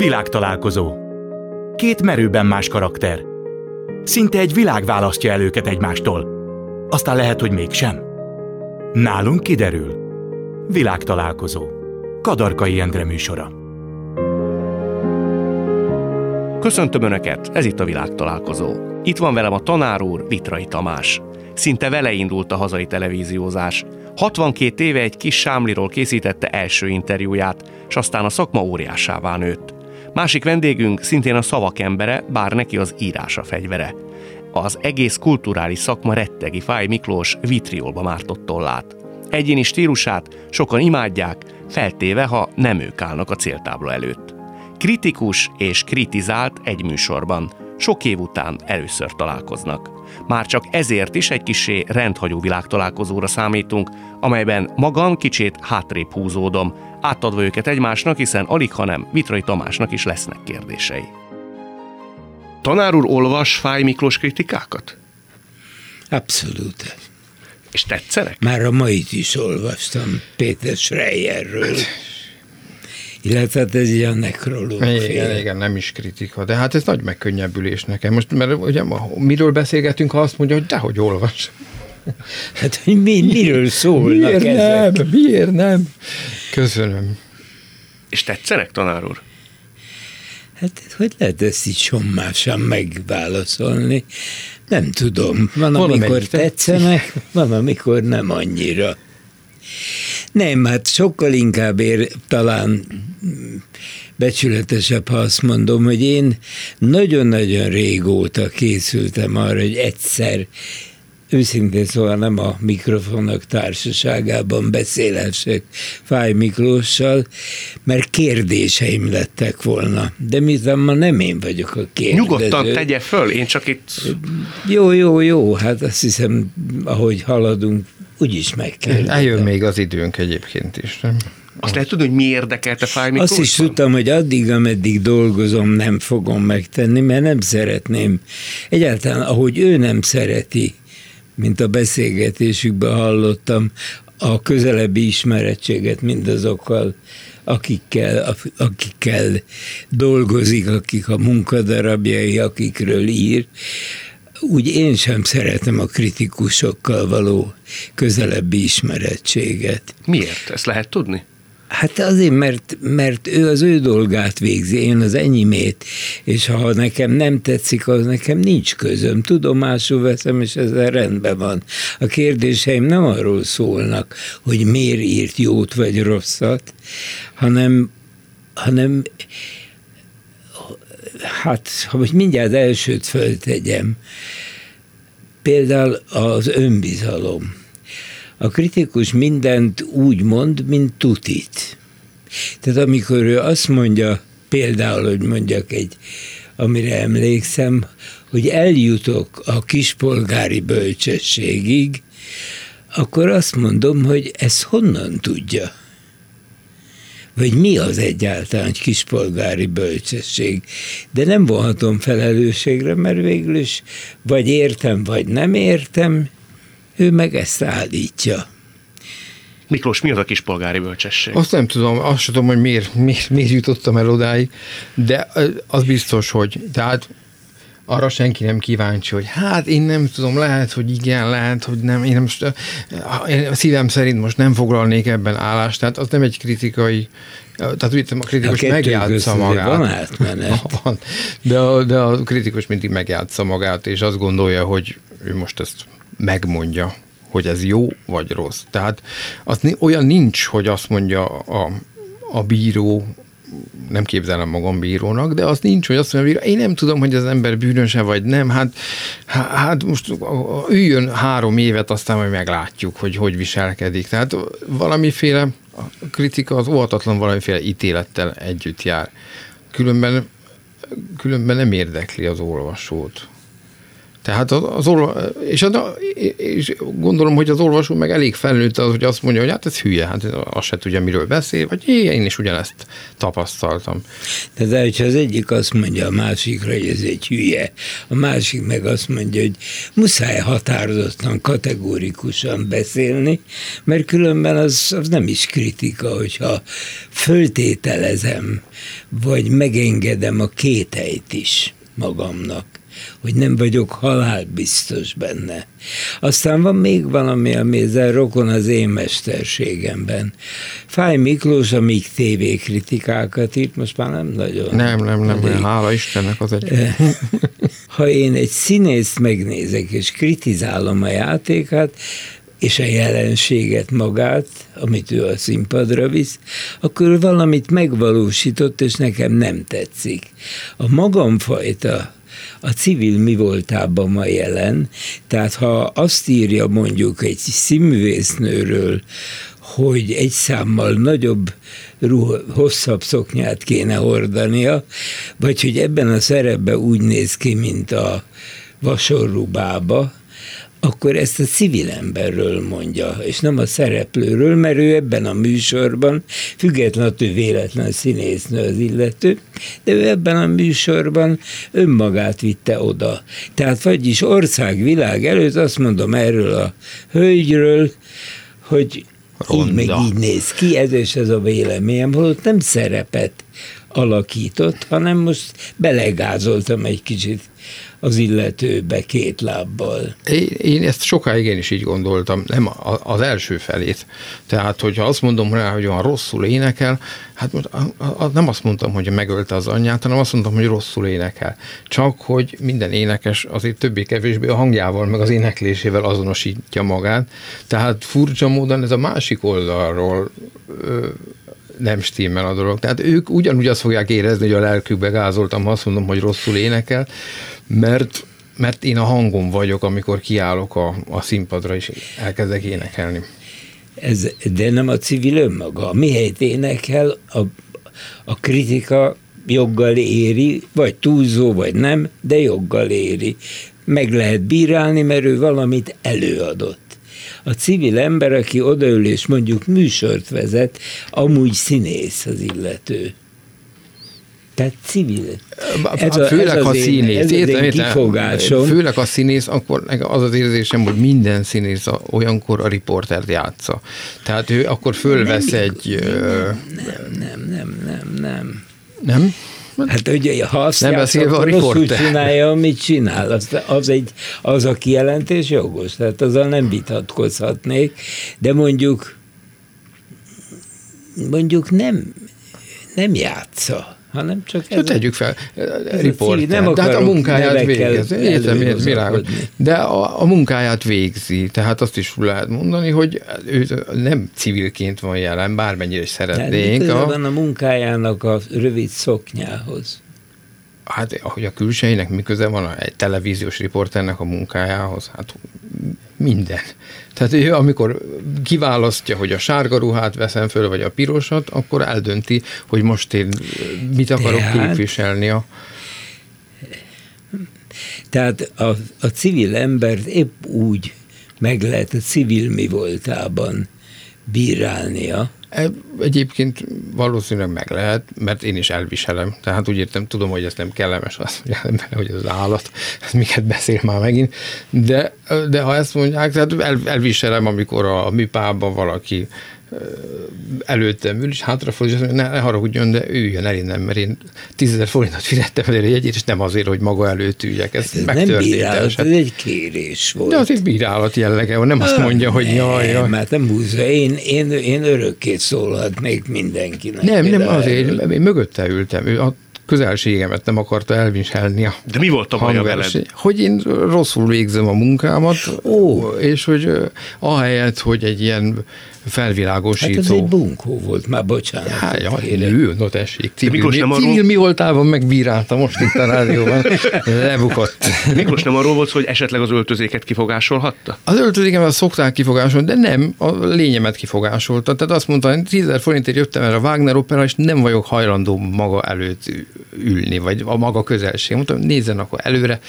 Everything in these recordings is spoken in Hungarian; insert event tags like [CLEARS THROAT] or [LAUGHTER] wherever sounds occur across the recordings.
Világtalálkozó. Két merőben más karakter. Szinte egy világ választja el őket egymástól. Aztán lehet, hogy mégsem. Nálunk kiderül. Világtalálkozó. Kadarkai Endre műsora. Köszöntöm Önöket, ez itt a világtalálkozó. Itt van velem a tanár úr, Vitrai Tamás. Szinte vele indult a hazai televíziózás. 62 éve egy kis sámliról készítette első interjúját, és aztán a szakma óriásává nőtt. Másik vendégünk szintén a szavak embere, bár neki az írása fegyvere. Az egész kulturális szakma rettegi Fáj Miklós vitriolba mártott tollát. Egyéni stílusát sokan imádják, feltéve, ha nem ők állnak a céltábla előtt. Kritikus és kritizált egy műsorban. Sok év után először találkoznak. Már csak ezért is egy kisé rendhagyó világtalálkozóra számítunk, amelyben magam kicsit hátrébb húzódom, átadva őket egymásnak, hiszen alig, hanem Vitrai Tamásnak is lesznek kérdései. Tanár úr olvas Fáj Miklós kritikákat? Abszolút. És tetszenek? Már a mait is olvastam Péter Schreierről. Illetve hát ez ilyen nekrológia. Igen, igen, nem is kritika, de hát ez nagy megkönnyebbülés nekem. Most, mert ugye miről beszélgetünk, ha azt mondja, hogy dehogy olvas. Hát, hogy mi, miről szólnak miért ezek? nem? Miért nem? Köszönöm. És tetszenek, tanár úr? Hát hogy lehet ezt így sommásan megválaszolni? Nem tudom. Van, Valamelyik amikor tetszenek, van, amikor nem annyira. Nem, hát sokkal inkább ér, talán becsületesebb, ha azt mondom, hogy én nagyon-nagyon régóta készültem arra, hogy egyszer őszintén szóval nem a mikrofonok társaságában beszélhessek Fáj Miklóssal, mert kérdéseim lettek volna. De miután ma nem én vagyok a kérdező. Nyugodtan tegye föl, én csak itt... Jó, jó, jó, hát azt hiszem, ahogy haladunk, úgyis megkérdezem. Eljön még az időnk egyébként is, nem? Azt lehet tudni, hogy mi érdekelte Fáj Miklós? Azt is tudtam, hogy addig, ameddig dolgozom, nem fogom megtenni, mert nem szeretném. Egyáltalán, ahogy ő nem szereti, mint a beszélgetésükben hallottam, a közelebbi ismerettséget mindazokkal, akikkel, akikkel dolgozik, akik a munkadarabjai, akikről ír, úgy én sem szeretem a kritikusokkal való közelebbi ismerettséget. Miért? Ezt lehet tudni? Hát azért, mert, mert ő az ő dolgát végzi, én az enyimét, és ha nekem nem tetszik, az nekem nincs közöm. Tudomásul veszem, és ezzel rendben van. A kérdéseim nem arról szólnak, hogy miért írt jót vagy rosszat, hanem, hanem hát, ha most mindjárt elsőt föltegyem, például az önbizalom. A kritikus mindent úgy mond, mint tutit. Tehát amikor ő azt mondja, például, hogy mondjak egy, amire emlékszem, hogy eljutok a kispolgári bölcsességig, akkor azt mondom, hogy ezt honnan tudja? Vagy mi az egyáltalán egy kispolgári bölcsesség? De nem vonhatom felelősségre, mert végül is vagy értem, vagy nem értem, ő meg ezt állítja. Miklós, mi az a kispolgári bölcsesség? Azt nem tudom, azt sem tudom, hogy miért, miért, miért jutottam el odáig, de az biztos, hogy tehát arra senki nem kíváncsi, hogy hát én nem tudom, lehet, hogy igen, lehet, hogy nem, én most én a szívem szerint most nem foglalnék ebben állást, tehát az nem egy kritikai, tehát úgy a kritikus A megjátsza magát. van átmenet. [LAUGHS] Van, de a, de a kritikus mindig megjátsza magát, és azt gondolja, hogy ő most ezt megmondja, hogy ez jó vagy rossz. Tehát az olyan nincs, hogy azt mondja a, a bíró, nem képzelem magam bírónak, de az nincs, hogy azt mondja, bíró, én nem tudom, hogy az ember bűnöse vagy nem, hát, há- hát most üljön három évet, aztán majd meglátjuk, hogy hogy viselkedik. Tehát valamiféle kritika az óhatatlan valamiféle ítélettel együtt jár. Különben, különben nem érdekli az olvasót. Tehát az, az olva, és, az, és gondolom, hogy az olvasó meg elég felnőtt az, hogy azt mondja, hogy hát ez hülye, hát azt se tudja, miről beszél, vagy én is ugyanezt tapasztaltam. De hogyha az egyik azt mondja a másikra, hogy ez egy hülye, a másik meg azt mondja, hogy muszáj határozottan, kategórikusan beszélni, mert különben az, az nem is kritika, hogyha föltételezem, vagy megengedem a kételyt is magamnak hogy nem vagyok halálbiztos benne. Aztán van még valami, ami ezzel rokon az én mesterségemben. Fáj Miklós a MIG TV kritikákat írt, most már nem nagyon. Nem, nem, nem, nem hála Istennek az egy. [LAUGHS] Ha én egy színészt megnézek és kritizálom a játékát, és a jelenséget magát, amit ő a színpadra visz, akkor valamit megvalósított, és nekem nem tetszik. A magamfajta a civil mi voltában ma jelen. Tehát ha azt írja mondjuk egy színművésznőről, hogy egy számmal nagyobb, ruha, hosszabb szoknyát kéne hordania, vagy hogy ebben a szerepben úgy néz ki, mint a vasorrubába, akkor ezt a civil emberről mondja, és nem a szereplőről, mert ő ebben a műsorban, függetlenül, hogy véletlen színésznő az illető, de ő ebben a műsorban önmagát vitte oda. Tehát vagyis ország, világ előtt azt mondom erről a hölgyről, hogy Ronda. így meg így néz ki, ez és ez a véleményem, holott nem szerepet alakított, hanem most belegázoltam egy kicsit az illetőbe két lábbal. Én, én ezt sokáig én is így gondoltam, nem az első felét. Tehát, hogyha azt mondom rá, hogy olyan rosszul énekel, hát most nem azt mondtam, hogy megölte az anyját, hanem azt mondtam, hogy rosszul énekel. Csak, hogy minden énekes azért többé-kevésbé a hangjával, meg az éneklésével azonosítja magát. Tehát furcsa módon ez a másik oldalról nem stimmel a dolog. Tehát ők ugyanúgy azt fogják érezni, hogy a lelkükbe gázoltam, ha azt mondom, hogy rosszul énekel, mert mert én a hangom vagyok, amikor kiállok a, a színpadra, és elkezdek énekelni. Ez, de nem a civil önmaga. Mihelyt énekel, a, a kritika joggal éri, vagy túlzó, vagy nem, de joggal éri. Meg lehet bírálni, mert ő valamit előadott. A civil ember, aki odaül és mondjuk műsort vezet, amúgy színész az illető. Tehát civil. Ez a, főleg ez a színész. Ez értem, értem, kifogásom. Főleg a színész, akkor az az érzésem, hogy minden színész olyankor a riportert játsza. Tehát ő akkor fölvesz nem, egy... Nem, nem, nem, nem, nem. Nem? Hát ugye, ha azt nem akkor a úgy csinálja, amit csinál. Az, az, egy, az a kijelentés jogos, tehát azzal nem vitatkozhatnék, de mondjuk mondjuk nem, nem játsza hanem csak ez. Tegyük fel, ez riporter. Nem de hát a munkáját végez. Értem, értem, világos. De a, a munkáját végzi, tehát azt is lehet mondani, hogy ő nem civilként van jelen, bármennyire is szeretnénk. Tehát a... van a munkájának a rövid szoknyához? Hát, ahogy a külsejének mi köze van egy televíziós riporternek a munkájához, hát minden. Tehát ő, amikor kiválasztja, hogy a sárga ruhát veszem föl, vagy a pirosat, akkor eldönti, hogy most én mit akarok Tehát, képviselni. A... Tehát a, a civil embert épp úgy meg lehet a civil mi voltában bírálnia, egyébként valószínűleg meg lehet, mert én is elviselem. Tehát úgy értem, tudom, hogy ez nem kellemes, az, hogy az állat, ez miket beszél már megint, de, de ha ezt mondják, tehát el, elviselem, amikor a műpában valaki előttem ül, és hátrafordul, és ne, ne haragudjon, de üljön el innen, mert én tízezer forintot fizettem el egy jegyét, és nem azért, hogy maga előtt üljek. Ez, ez nem bírálat, ez egy kérés volt. De az egy bírálat jellege, nem azt mondja, hogy jaj, jaj. Mert nem húzza. Én, én, én örökké szólhatnék mindenkinek. Nem, nem azért, én mögötte ültem. Ő a közelségemet nem akarta elviselni a De mi volt a baj veled? Hogy én rosszul végzem a munkámat, Ó. és hogy ahelyett, hogy egy ilyen felvilágosító. Hát ez egy bunkó volt, már bocsánat. Hát, ja, nő, no tessék. Civil, Miklós nem arról... civil mi voltában megbírálta most itt a rádióban. Lebukott. Miklós nem arról volt, hogy esetleg az öltözéket kifogásolhatta? Az öltözékemet szokták kifogásolni, de nem, a lényemet kifogásolta. Tehát azt mondta, hogy 10 forintért jöttem el a Wagner opera, és nem vagyok hajlandó maga előtt ülni, vagy a maga közelség. Mondtam, nézzen akkor előre.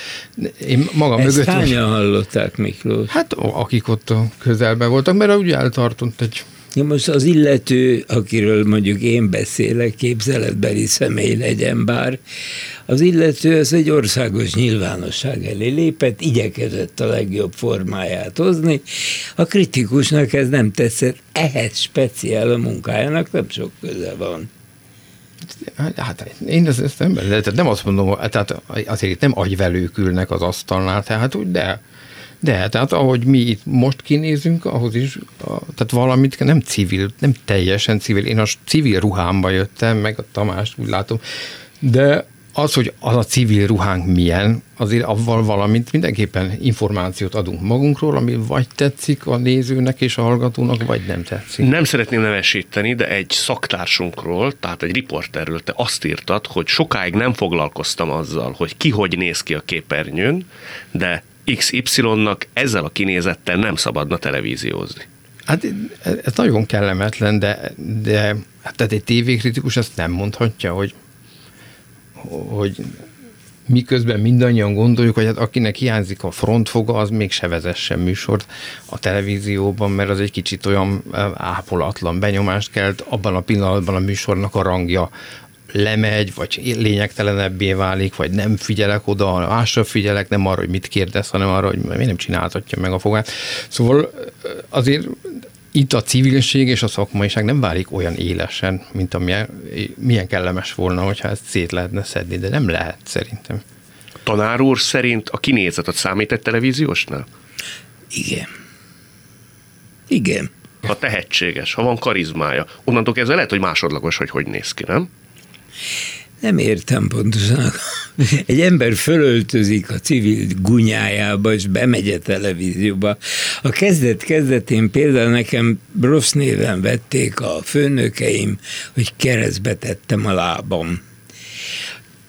Én maga Ezt mögött... hányan hallották, Miklós? Hát akik ott a közelben voltak, mert úgy eltartott egy Ja, most az illető, akiről mondjuk én beszélek, képzeletbeli személy legyen bár, az illető az egy országos nyilvánosság elé lépett, igyekezett a legjobb formáját hozni. A kritikusnak ez nem tetszett, ehhez speciál a munkájának nem sok köze van. Hát én ezt, ezt nem, tehát nem azt mondom, tehát azért nem agyvelők ülnek az asztalnál, tehát úgy, de de, tehát ahogy mi itt most kinézünk, ahhoz is, tehát valamit nem civil, nem teljesen civil. Én a civil ruhámba jöttem, meg a Tamást úgy látom, de az, hogy az a civil ruhánk milyen, azért avval valamit mindenképpen információt adunk magunkról, ami vagy tetszik a nézőnek és a hallgatónak, vagy nem tetszik. Nem szeretném nevesíteni, de egy szaktársunkról, tehát egy riporterről te azt írtad, hogy sokáig nem foglalkoztam azzal, hogy ki hogy néz ki a képernyőn, de XY-nak ezzel a kinézettel nem szabadna televíziózni. Hát ez nagyon kellemetlen, de, de hát tehát egy tévékritikus ezt nem mondhatja, hogy, hogy miközben mindannyian gondoljuk, hogy hát akinek hiányzik a frontfoga, az még se vezessen műsort a televízióban, mert az egy kicsit olyan ápolatlan benyomást kelt, abban a pillanatban a műsornak a rangja lemegy, vagy lényegtelenebbé válik, vagy nem figyelek oda, másra figyelek, nem arra, hogy mit kérdez, hanem arra, hogy miért nem csináltatja meg a fogát. Szóval azért itt a civilség és a szakmaiság nem válik olyan élesen, mint amilyen milyen kellemes volna, hogyha ezt szét lehetne szedni, de nem lehet szerintem. Tanár úr szerint a kinézetet számít egy televíziósnál? Igen. Igen. Ha tehetséges, ha van karizmája, onnantól kezdve lehet, hogy másodlagos, hogy hogy néz ki, nem? Nem értem pontosan. Egy ember fölöltözik a civil gunyájába, és bemegy a televízióba. A kezdet kezdetén például nekem rossz néven vették a főnökeim, hogy keresztbe tettem a lábam.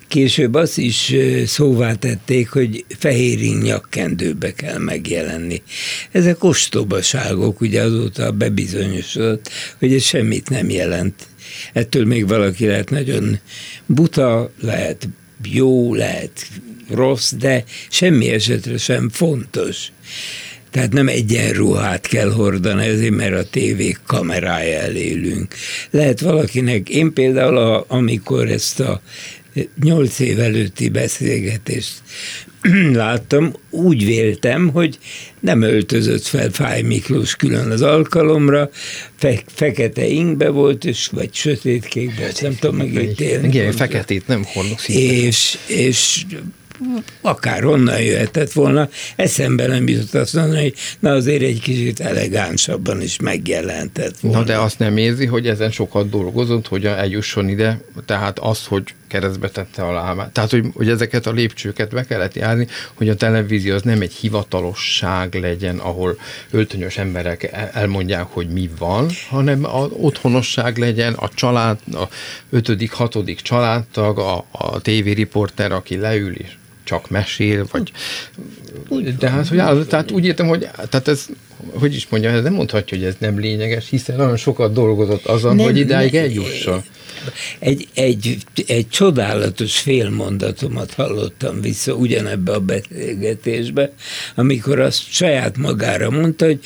Később azt is szóvá tették, hogy fehérin nyakkendőbe kell megjelenni. Ezek ostobaságok, ugye azóta bebizonyosodott, hogy ez semmit nem jelent ettől még valaki lehet nagyon buta, lehet jó, lehet rossz, de semmi esetre sem fontos. Tehát nem egyenruhát kell hordani, ezért mert a tévé kamerája elélünk. Lehet valakinek, én például, a, amikor ezt a nyolc év előtti beszélgetést [CLEARS THROAT] láttam, úgy véltem, hogy nem öltözött fel Fáj Miklós külön az alkalomra, fe- fekete ingbe volt, és, vagy sötétkékbe, nem tudom megítélni. Igen, feketét nem hordok És, és akár honnan jöhetett volna, eszembe nem jutott azt mondani, hogy na azért egy kicsit elegánsabban is megjelentett volna. Na de azt nem érzi, hogy ezen sokat dolgozott, hogy eljusson ide, tehát az, hogy keresztbe tette a lábát. Tehát, hogy, hogy ezeket a lépcsőket be kellett járni, hogy a televízió az nem egy hivatalosság legyen, ahol öltönyös emberek elmondják, hogy mi van, hanem a otthonosság legyen, a család, a ötödik, hatodik családtag, a, a tévériporter, aki leül és csak mesél, vagy... De hát, hogy áll, tehát úgy értem, hogy tehát ez, hogy is mondjam, ez nem mondhatja, hogy ez nem lényeges, hiszen nagyon sokat dolgozott azon, nem, hogy idáig eljusson. Egy, egy, egy csodálatos félmondatomat hallottam vissza ugyanebbe a beszélgetésbe, amikor azt saját magára mondta, hogy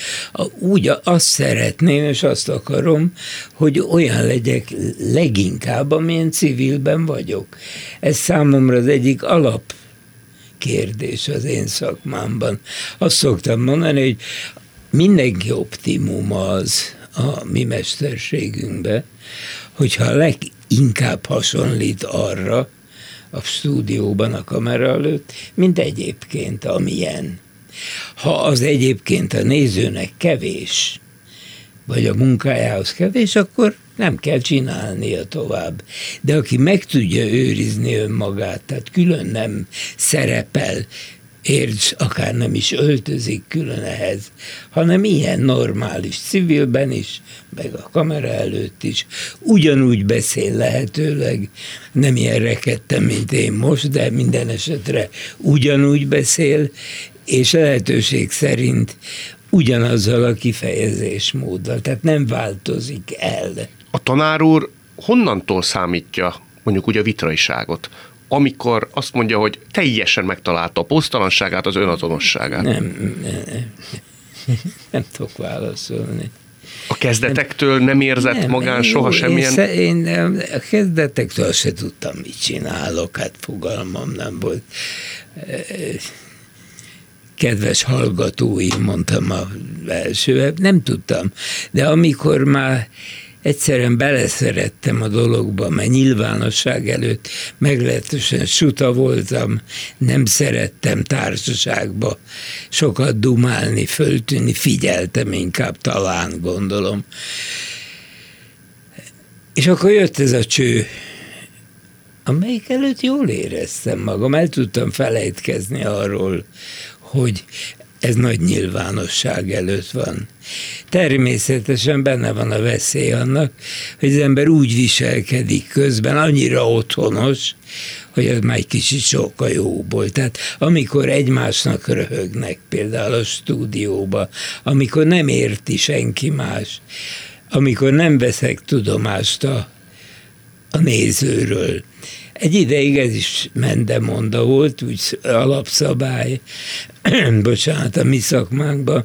úgy azt szeretném, és azt akarom, hogy olyan legyek leginkább, amilyen civilben vagyok. Ez számomra az egyik alap kérdés az én szakmámban. Azt szoktam mondani, hogy mindenki optimum az a mi mesterségünkbe, hogyha leginkább hasonlít arra a stúdióban, a kamera előtt, mint egyébként amilyen. Ha az egyébként a nézőnek kevés, vagy a munkájához kevés, akkor nem kell csinálnia tovább. De aki meg tudja őrizni önmagát, tehát külön nem szerepel, érts, akár nem is öltözik külön ehhez, hanem ilyen normális civilben is, meg a kamera előtt is, ugyanúgy beszél lehetőleg, nem ilyen rekedtem, mint én most, de minden esetre ugyanúgy beszél, és lehetőség szerint ugyanazzal a kifejezésmóddal, tehát nem változik el. A tanár úr honnantól számítja mondjuk úgy a vitraiságot, amikor azt mondja, hogy teljesen megtalálta a posztalanságát, az önazonosságát? Nem, nem, nem tudok válaszolni. A kezdetektől nem érzett nem, magán soha jó, semmilyen... Én, én a kezdetektől se tudtam, mit csinálok, hát fogalmam nem volt. Kedves hallgatói, mondtam a első, nem tudtam. De amikor már egyszerűen beleszerettem a dologba, mert nyilvánosság előtt meglehetősen suta voltam, nem szerettem társaságba sokat dumálni, föltűnni, figyeltem inkább, talán gondolom. És akkor jött ez a cső, amelyik előtt jól éreztem magam, el tudtam felejtkezni arról, hogy ez nagy nyilvánosság előtt van. Természetesen benne van a veszély annak, hogy az ember úgy viselkedik közben, annyira otthonos, hogy az már egy kicsit sokkal jóból. Tehát amikor egymásnak röhögnek például a stúdióba, amikor nem érti senki más, amikor nem veszek tudomást a, a nézőről, egy ideig ez is mendemonda volt, úgy alapszabály, [CLEARS THROAT] bocsánat, a mi szakmánkban,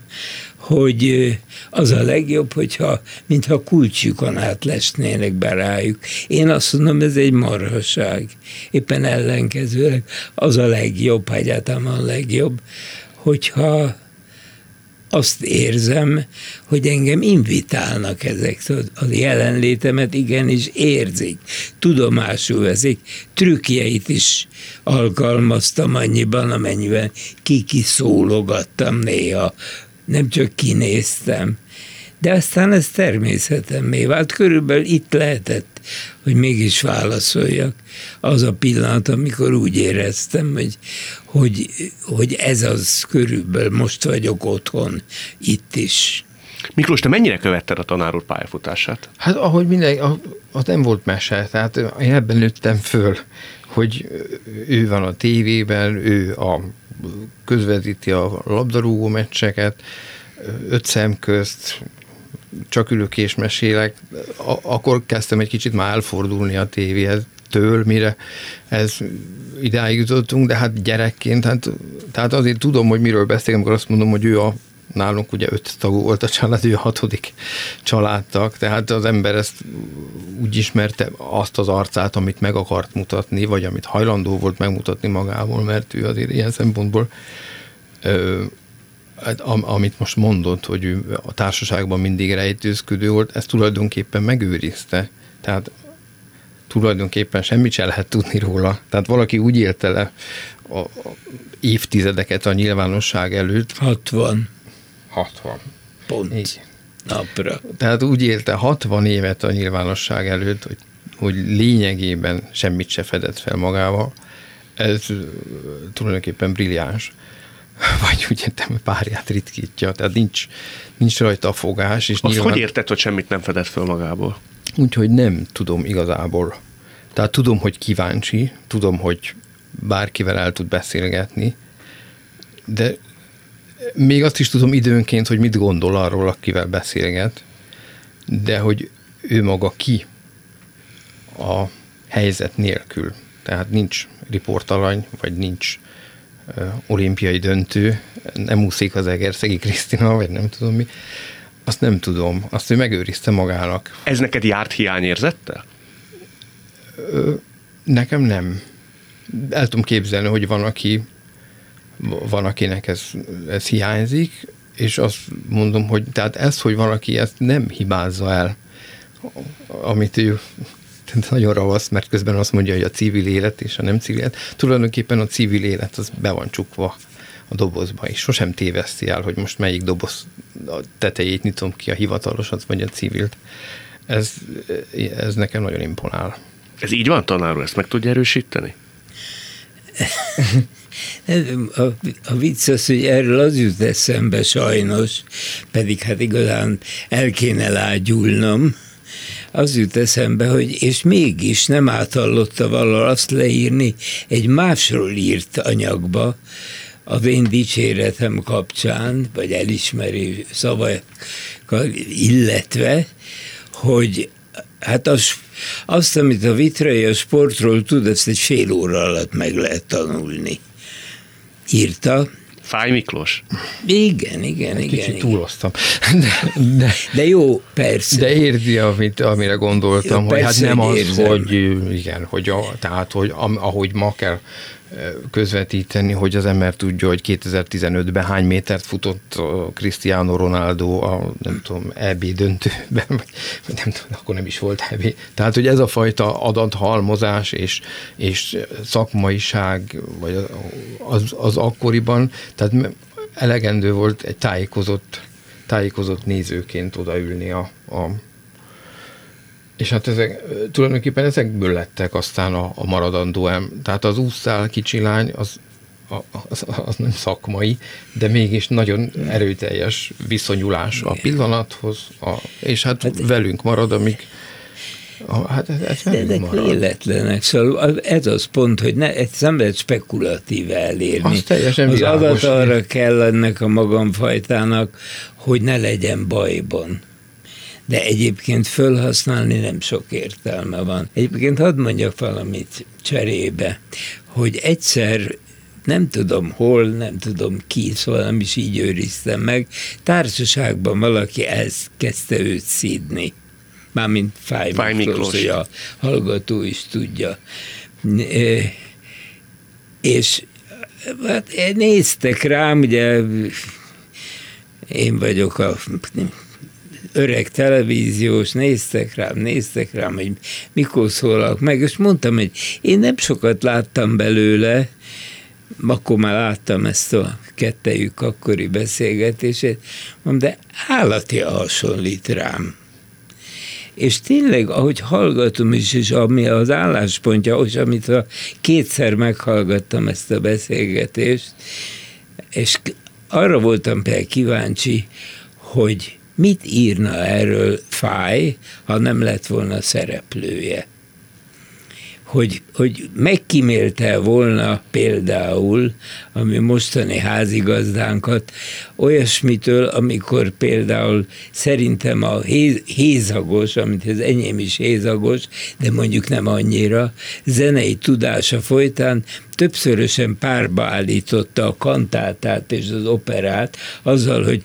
hogy az a legjobb, hogyha mintha kulcsukon át lesnének be rájuk. Én azt mondom, ez egy marhaság. Éppen ellenkezőleg az a legjobb, egyáltalán a legjobb, hogyha azt érzem, hogy engem invitálnak ezek, a jelenlétemet igenis érzik, tudomásul veszik, trükkjeit is alkalmaztam annyiban, amennyiben kikiszólogattam néha, nem csak kinéztem. De aztán ez természetemmé vált. Körülbelül itt lehetett, hogy mégis válaszoljak. Az a pillanat, amikor úgy éreztem, hogy, hogy, hogy ez az körülbelül, most vagyok otthon, itt is. Miklós, te mennyire követted a tanár úr pályafutását? Hát ahogy minden, az nem volt mese, tehát én ebben nőttem föl, hogy ő van a tévében, ő a közvetíti a labdarúgó meccseket, öt szem közt, csak ülök és mesélek, akkor kezdtem egy kicsit már elfordulni a tévéhez től, mire ez idáig jutottunk, de hát gyerekként, hát, tehát azért tudom, hogy miről beszélek, amikor azt mondom, hogy ő a nálunk ugye öt tagú volt a család, ő a hatodik családtag, tehát az ember ezt úgy ismerte azt az arcát, amit meg akart mutatni, vagy amit hajlandó volt megmutatni magából, mert ő azért ilyen szempontból ö, amit most mondott, hogy ő a társaságban mindig rejtőzködő volt, ezt tulajdonképpen megőrizte. Tehát tulajdonképpen semmit se lehet tudni róla. Tehát valaki úgy élte le a, a évtizedeket a nyilvánosság előtt. 60. 60. Pont. Így. Napra. Tehát úgy élte 60 évet a nyilvánosság előtt, hogy, hogy lényegében semmit se fedett fel magával. Ez tulajdonképpen brilliáns. [LAUGHS] vagy úgy értem, párját ritkítja, tehát nincs, nincs rajta a fogás. És Azt nyilván... hogy érted, hogy semmit nem fedett föl magából? Úgyhogy nem tudom igazából. Tehát tudom, hogy kíváncsi, tudom, hogy bárkivel el tud beszélgetni, de még azt is tudom időnként, hogy mit gondol arról, akivel beszélget, de hogy ő maga ki a helyzet nélkül. Tehát nincs riportalany, vagy nincs olimpiai döntő, nem úszik az Egerszegi Krisztina, vagy nem tudom mi, azt nem tudom, azt ő megőrizte magának. Ez neked járt hiányérzettel? Nekem nem. El tudom képzelni, hogy van, aki van, akinek ez, ez hiányzik, és azt mondom, hogy tehát ez, hogy valaki ezt nem hibázza el, amit ő nagyon ravasz, mert közben azt mondja, hogy a civil élet és a nem civil élet. Tulajdonképpen a civil élet az be van csukva a dobozba, és sosem téveszti el, hogy most melyik doboz a tetejét nyitom ki, a hivatalosat vagy a civilt. Ez, ez nekem nagyon imponál. Ez így van, tanár ezt meg tudja erősíteni? [LAUGHS] A, a vicc az, hogy erről az jut eszembe sajnos, pedig hát igazán el kéne lágyulnom, az jut eszembe, hogy és mégis nem áthallotta valahol azt leírni egy másról írt anyagba, az én dicséretem kapcsán, vagy elismerő szavakkal illetve, hogy hát az azt, amit a vitrai a sportról tud, ezt egy fél óra alatt meg lehet tanulni. Írta, Fáj Miklós? Igen, igen, Egy igen. Kicsit igen. túloztam. [LAUGHS] De, de, De jó, persze. de érti, amit, amire gondoltam, Ja, hogy hát nem az, érzem. hogy igen, hogy a, tehát, hogy am, ahogy ma kell közvetíteni, hogy az ember tudja, hogy 2015-ben hány métert futott Cristiano Ronaldo a, nem tudom, EB döntőben, vagy, nem tudom, akkor nem is volt EB. Tehát, hogy ez a fajta adathalmozás és, és szakmaiság, vagy az, az akkoriban, tehát elegendő volt egy tájékozott, tájékozott nézőként odaülni a, a és hát ezek, tulajdonképpen ezekből lettek aztán a, a maradandó em. Tehát az úszszál kicsi lány, az, az, az nem szakmai, de mégis nagyon erőteljes viszonyulás a pillanathoz, a, és hát, hát velünk marad, amíg hát ez, ez De ezek marad. véletlenek, szóval ez az pont, hogy ne, ezt nem lehet spekulatív elérni. Az teljesen az adat arra kell ennek a magamfajtának, hogy ne legyen bajban. De egyébként fölhasználni nem sok értelme van. Egyébként hadd mondjak valamit cserébe, hogy egyszer nem tudom hol, nem tudom ki, szóval nem is így őriztem meg, társaságban valaki elkezdte őt szídni. Mármint Fáj, Fáj Miklós, Miklós. hogy a hallgató is tudja. És hát néztek rám, ugye én vagyok a öreg televíziós, néztek rám, néztek rám, hogy mikor szólak meg, és mondtam, hogy én nem sokat láttam belőle, akkor már láttam ezt a kettejük akkori beszélgetését, mondom, de állati hasonlít rám. És tényleg, ahogy hallgatom is, és ami az álláspontja, és amit a kétszer meghallgattam ezt a beszélgetést, és arra voltam például kíváncsi, hogy mit írna erről Fáj, ha nem lett volna szereplője. Hogy, hogy megkímélte volna például, ami mostani házigazdánkat, olyasmitől, amikor például szerintem a héz, hézagos, amit az enyém is hézagos, de mondjuk nem annyira, zenei tudása folytán többszörösen párba állította a kantátát és az operát, azzal, hogy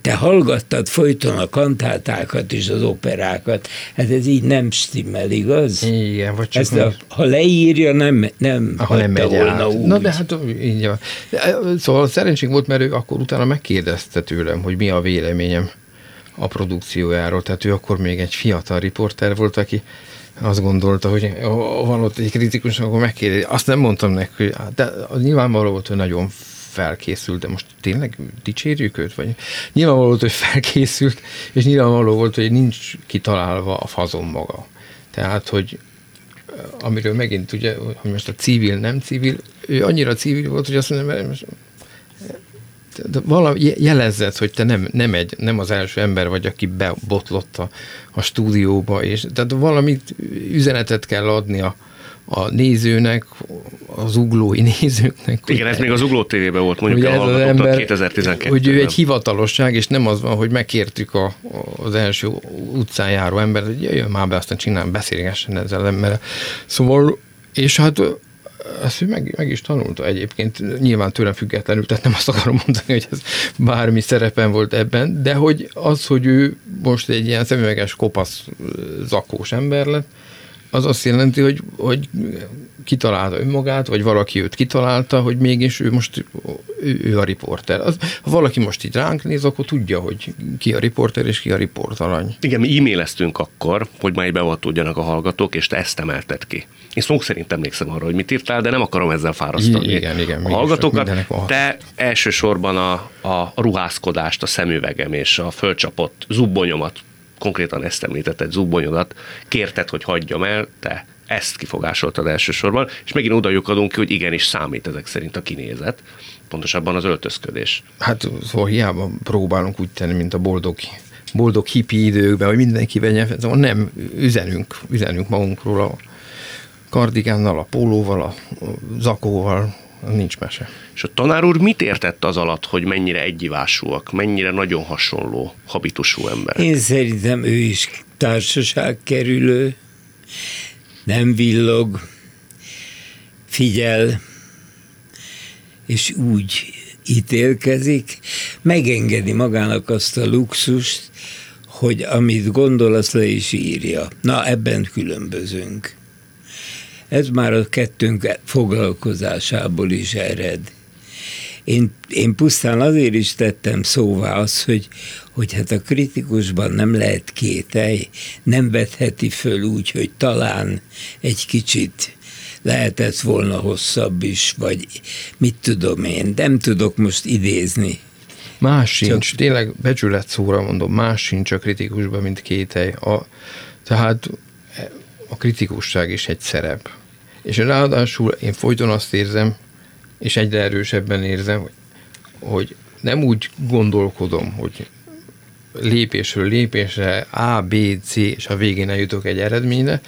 te hallgattad folyton a kantátákat és az operákat. Hát ez így nem stimmel, igaz? Igen, vagy csak Ezt a, ha leírja, nem, nem ha nem megy volna át. úgy. Na de hát így van. Szóval szerencsénk volt, mert ő akkor utána megkérdezte tőlem, hogy mi a véleményem a produkciójáról. Tehát ő akkor még egy fiatal riporter volt, aki azt gondolta, hogy van ott egy kritikus, akkor megkérdezi. Azt nem mondtam neki, hogy de nyilvánvaló volt, hogy nagyon felkészült, de most tényleg dicsérjük őt? Vagy nyilvánvaló volt, hogy felkészült, és nyilvánvaló volt, hogy nincs kitalálva a fazon maga. Tehát, hogy amiről megint ugye, hogy most a civil, nem civil, ő annyira civil volt, hogy azt mondja, most de valami jelezzed, hogy te nem, nem, egy, nem az első ember vagy, aki bebotlott a, a stúdióba, és tehát valamit üzenetet kell adni a, a nézőnek, az uglói [LAUGHS] nézőknek. Igen, ez még az Ugló TV-ben volt, mondjuk Ugye a ez az ember, 2012 hogy ő egy hivatalosság, és nem az van, hogy megkértük a, az első utcán járó ember, hogy jöjjön már be, aztán csinálj, beszélgessen ezzel az emberrel. Szóval, és hát ezt ő meg, meg is tanulta egyébként, nyilván tőlem függetlenül, tehát nem azt akarom mondani, hogy ez bármi szerepen volt ebben, de hogy az, hogy ő most egy ilyen szemüveges, kopasz, zakós ember lett, az azt jelenti, hogy, hogy kitalálta önmagát, vagy valaki őt kitalálta, hogy mégis ő most ő, ő a riporter. Az, ha valaki most így ránk néz, akkor tudja, hogy ki a riporter és ki a riportalany. Igen, mi e-maileztünk akkor, hogy már beavatódjanak a hallgatók, és te ezt emelted ki. Én szó szerint emlékszem arra, hogy mit írtál, de nem akarom ezzel fárasztani Igen, igen, a hallgatókat. Te elsősorban a, a ruházkodást, a szemüvegem és a fölcsapott zubbonyomat, konkrétan ezt említetted, zubbonyodat, kérted, hogy hagyjam el, te ezt kifogásoltad elsősorban, és megint oda lyukadunk ki, hogy igenis számít ezek szerint a kinézet, pontosabban az öltözködés. Hát szóval hiába próbálunk úgy tenni, mint a boldog, boldog hippi időkben, hogy mindenki vegyen, szóval nem üzenünk, üzenünk magunkról a kardigánnal, a pólóval, a zakóval, nincs mese. És a tanár úr mit értett az alatt, hogy mennyire egyivásúak, mennyire nagyon hasonló habitusú ember? Én szerintem ő is társaságkerülő, nem villog, figyel, és úgy ítélkezik, megengedi magának azt a luxust, hogy amit gondol, azt le is írja. Na, ebben különbözünk. Ez már a kettőnk foglalkozásából is ered. Én, én pusztán azért is tettem szóvá az, hogy, hogy hát a kritikusban nem lehet kételj, nem vetheti föl úgy, hogy talán egy kicsit lehetett volna hosszabb is, vagy mit tudom én, nem tudok most idézni. Más sincs, Csak... tényleg becsület szóra mondom, más sincs a kritikusban, mint kételj. A, tehát a kritikusság is egy szerep. És ráadásul én folyton azt érzem, és egyre erősebben érzem, hogy, hogy nem úgy gondolkodom, hogy lépésről lépésre A, B, C, és a végén eljutok egy eredményre,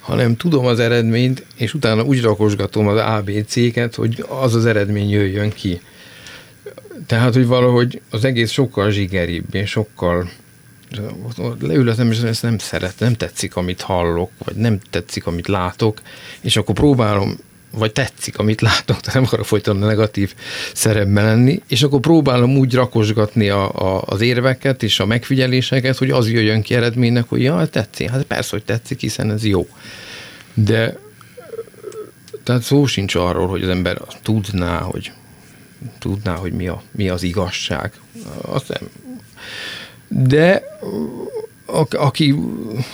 hanem tudom az eredményt, és utána úgy rakosgatom az A, B, C-ket, hogy az az eredmény jöjjön ki. Tehát, hogy valahogy az egész sokkal zsigeribb, és sokkal leülöttem, és ezt nem szeret, nem tetszik, amit hallok, vagy nem tetszik, amit látok, és akkor próbálom vagy tetszik, amit látok, de nem akarok folyton a negatív szerepben lenni, és akkor próbálom úgy rakosgatni a, a, az érveket és a megfigyeléseket, hogy az jöjjön ki eredménynek, hogy ja, tetszik, hát persze, hogy tetszik, hiszen ez jó. De tehát szó sincs arról, hogy az ember tudná, hogy tudná, hogy mi, a, mi az igazság. Azt nem. De aki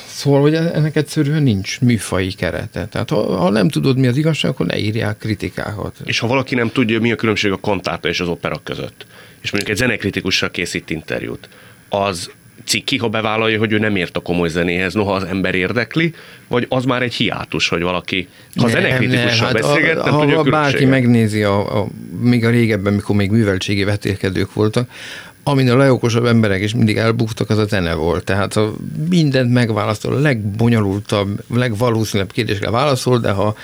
szól, hogy ennek egyszerűen nincs műfai kerete. Tehát ha, ha nem tudod, mi az igazság, akkor ne írják kritikákat. És ha valaki nem tudja, mi a különbség a kantárta és az opera között, és mondjuk egy zenekritikussal készít interjút, az ciki, ha bevállalja, hogy ő nem ért a komoly zenéhez, noha az ember érdekli, vagy az már egy hiátus, hogy valaki, ha zenekritikussal hát beszélget, nem ha, tudja ha bárki megnézi, a, a, még a régebben, mikor még műveltségi vetélkedők voltak, amin a legokosabb emberek is mindig elbuktak, az a zene volt. Tehát a mindent megválasztol, a legbonyolultabb, legvalószínűbb kérdésre válaszol, de ha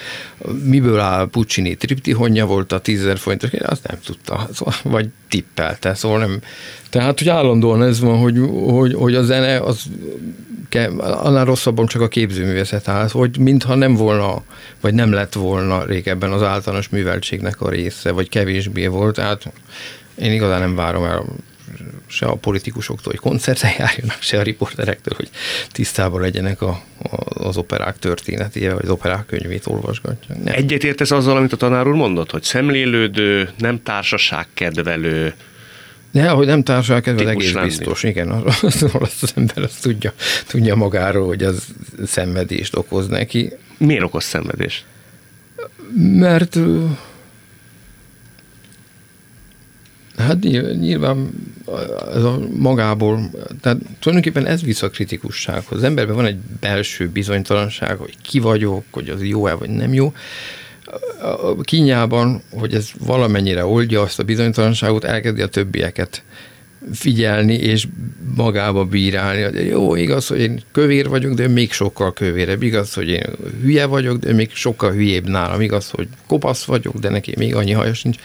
miből áll Puccini triptihonja volt a tízezer forintos azt nem tudta, szóval, vagy tippelte, szóval nem. Tehát, hogy állandóan ez van, hogy, hogy, hogy a zene az annál rosszabban csak a képzőművészet áll, hogy mintha nem volna, vagy nem lett volna régebben az általános műveltségnek a része, vagy kevésbé volt, tehát én igazán nem várom el se a politikusoktól, hogy koncertre [LAUGHS] járjanak, se a riporterektől, hogy tisztában legyenek a, a, az operák történetével, vagy az operák könyvét olvasgatják. Egyet értesz azzal, amit a tanár úr mondott, hogy szemlélődő, nem társaságkedvelő, de hogy nem kedve, egész lenni. biztos. Igen, az, [LAUGHS] az, az ember azt tudja, tudja magáról, hogy az szenvedést okoz neki. Miért okoz szenvedést? Mert Hát nyilván ez a magából, tehát tulajdonképpen ez visz a kritikussághoz. Az emberben van egy belső bizonytalanság, hogy ki vagyok, hogy az jó-e vagy nem jó. A kínjában, hogy ez valamennyire oldja azt a bizonytalanságot, elkezdi a többieket figyelni és magába bírálni. Jó, igaz, hogy én kövér vagyok, de még sokkal kövérebb. Igaz, hogy én hülye vagyok, de még sokkal hülyébb nálam. Igaz, hogy kopasz vagyok, de neki még annyi haja sincs.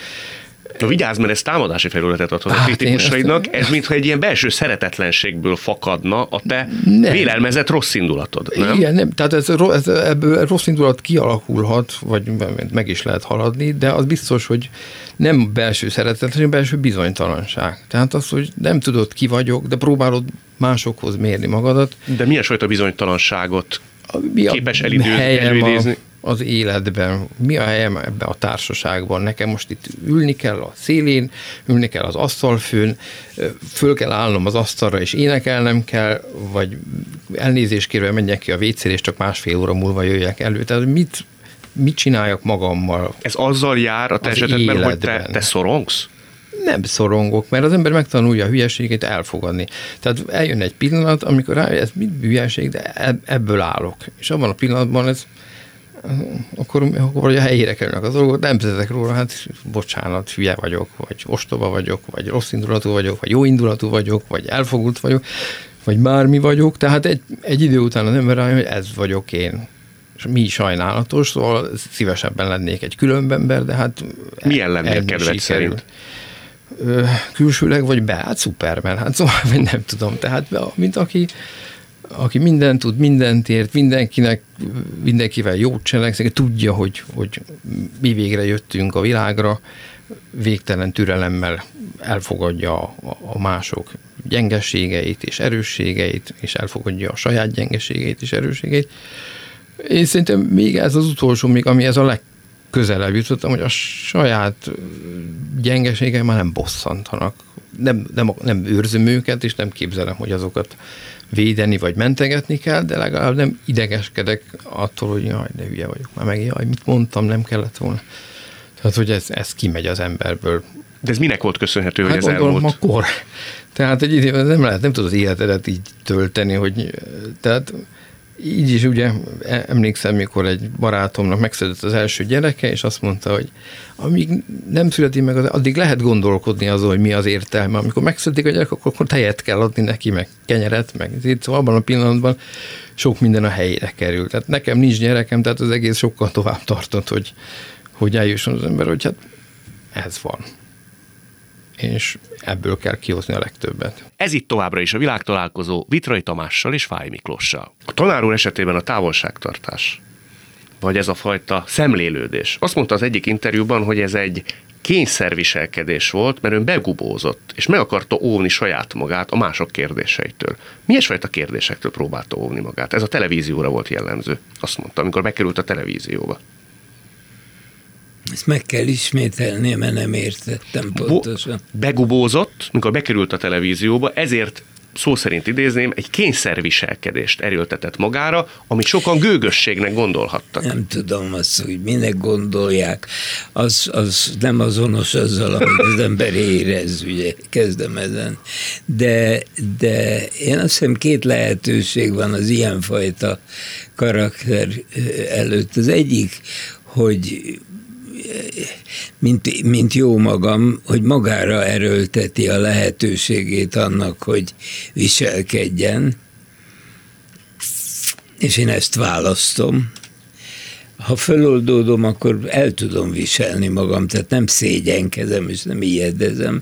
Na vigyázz, mert ez támadási felületet adhat hát a kritikusaidnak. Ez mintha egy ilyen belső szeretetlenségből fakadna a te nem. vélelmezett rossz indulatod, nem? Igen, nem. Tehát ez, ez, ebből rossz indulat kialakulhat, vagy meg is lehet haladni, de az biztos, hogy nem belső szeretetlenség, belső bizonytalanság. Tehát az, hogy nem tudod ki vagyok, de próbálod másokhoz mérni magadat. De milyen fajta bizonytalanságot mi a képes elidőzni? Az életben, mi a helyem ebben a társaságban, nekem most itt ülni kell a szélén, ülni kell az asztalfőn, föl kell állnom az asztalra, és énekelnem kell, vagy elnézést kérve menjek ki a vécére, és csak másfél óra múlva jöjjek elő. Tehát mit, mit csináljak magammal? Ez azzal jár a te esetedben, hogy te, te szorongsz? nem szorongok, mert az ember megtanulja a hülyeségét elfogadni. Tehát eljön egy pillanat, amikor rájön, ez mit hülyeség, de ebből állok. És abban a pillanatban ez akkor, akkor a helyére kerülnek az dolgok, nem vezetek róla, hát bocsánat, hülye vagyok, vagy ostoba vagyok, vagy rossz indulatú vagyok, vagy jó indulatú vagyok, vagy elfogult vagyok, vagy bármi vagyok, tehát egy, egy idő után az ember rájön, hogy ez vagyok én. És mi sajnálatos, szóval szívesebben lennék egy különb ember, de hát... Milyen lennél kedved szerint? Külsőleg vagy be? Hát Superman, hát szóval nem tudom. Tehát mint aki aki mindent tud, mindent ért, mindenkinek, mindenkivel jót cselekszik, tudja, hogy, hogy mi végre jöttünk a világra, végtelen türelemmel elfogadja a, a mások gyengeségeit és erősségeit, és elfogadja a saját gyengeségeit és erősségeit. Én szerintem még ez az utolsó, még ami ez a legközelebb jutottam, hogy a saját gyengeségei már nem bosszantanak. Nem, nem, nem őrzöm őket, és nem képzelem, hogy azokat védeni vagy mentegetni kell, de legalább nem idegeskedek attól, hogy jaj, de hülye vagyok már meg, jaj, mit mondtam, nem kellett volna. Tehát, hogy ez, ez kimegy az emberből. De ez minek volt köszönhető, hát hogy ez elmúlt? a kor. Tehát egy időben nem lehet, nem tudod az életedet így tölteni, hogy tehát így is ugye emlékszem, mikor egy barátomnak megszületett az első gyereke, és azt mondta, hogy amíg nem születik meg, addig lehet gondolkodni azon, hogy mi az értelme. Amikor megszületik a gyerek, akkor, akkor tejet kell adni neki, meg kenyeret, meg itt szóval abban a pillanatban sok minden a helyére kerül. Tehát nekem nincs gyerekem, tehát az egész sokkal tovább tartott, hogy, hogy eljusson az ember, hogy hát ez van és ebből kell kihozni a legtöbbet. Ez itt továbbra is a világtalálkozó Vitrai Tamással és Fáj Miklóssal. A tanár úr esetében a távolságtartás, vagy ez a fajta szemlélődés. Azt mondta az egyik interjúban, hogy ez egy kényszerviselkedés volt, mert ön begubózott, és meg akarta óvni saját magát a mások kérdéseitől. Milyen fajta kérdésektől próbálta óvni magát? Ez a televízióra volt jellemző, azt mondta, amikor bekerült a televízióba. Ezt meg kell ismételni, mert nem értettem pontosan. Begubózott, mikor bekerült a televízióba, ezért szó szerint idézném, egy kényszerviselkedést erőltetett magára, amit sokan gőgösségnek gondolhattak. Nem tudom azt, hogy minek gondolják. Az, az nem azonos azzal, amit az ember érez, ugye, kezdem ezen. De, de én azt hiszem két lehetőség van az ilyenfajta karakter előtt. Az egyik, hogy mint, mint jó magam, hogy magára erőlteti a lehetőségét annak, hogy viselkedjen, és én ezt választom. Ha föloldódom, akkor el tudom viselni magam, tehát nem szégyenkezem és nem ijedezem,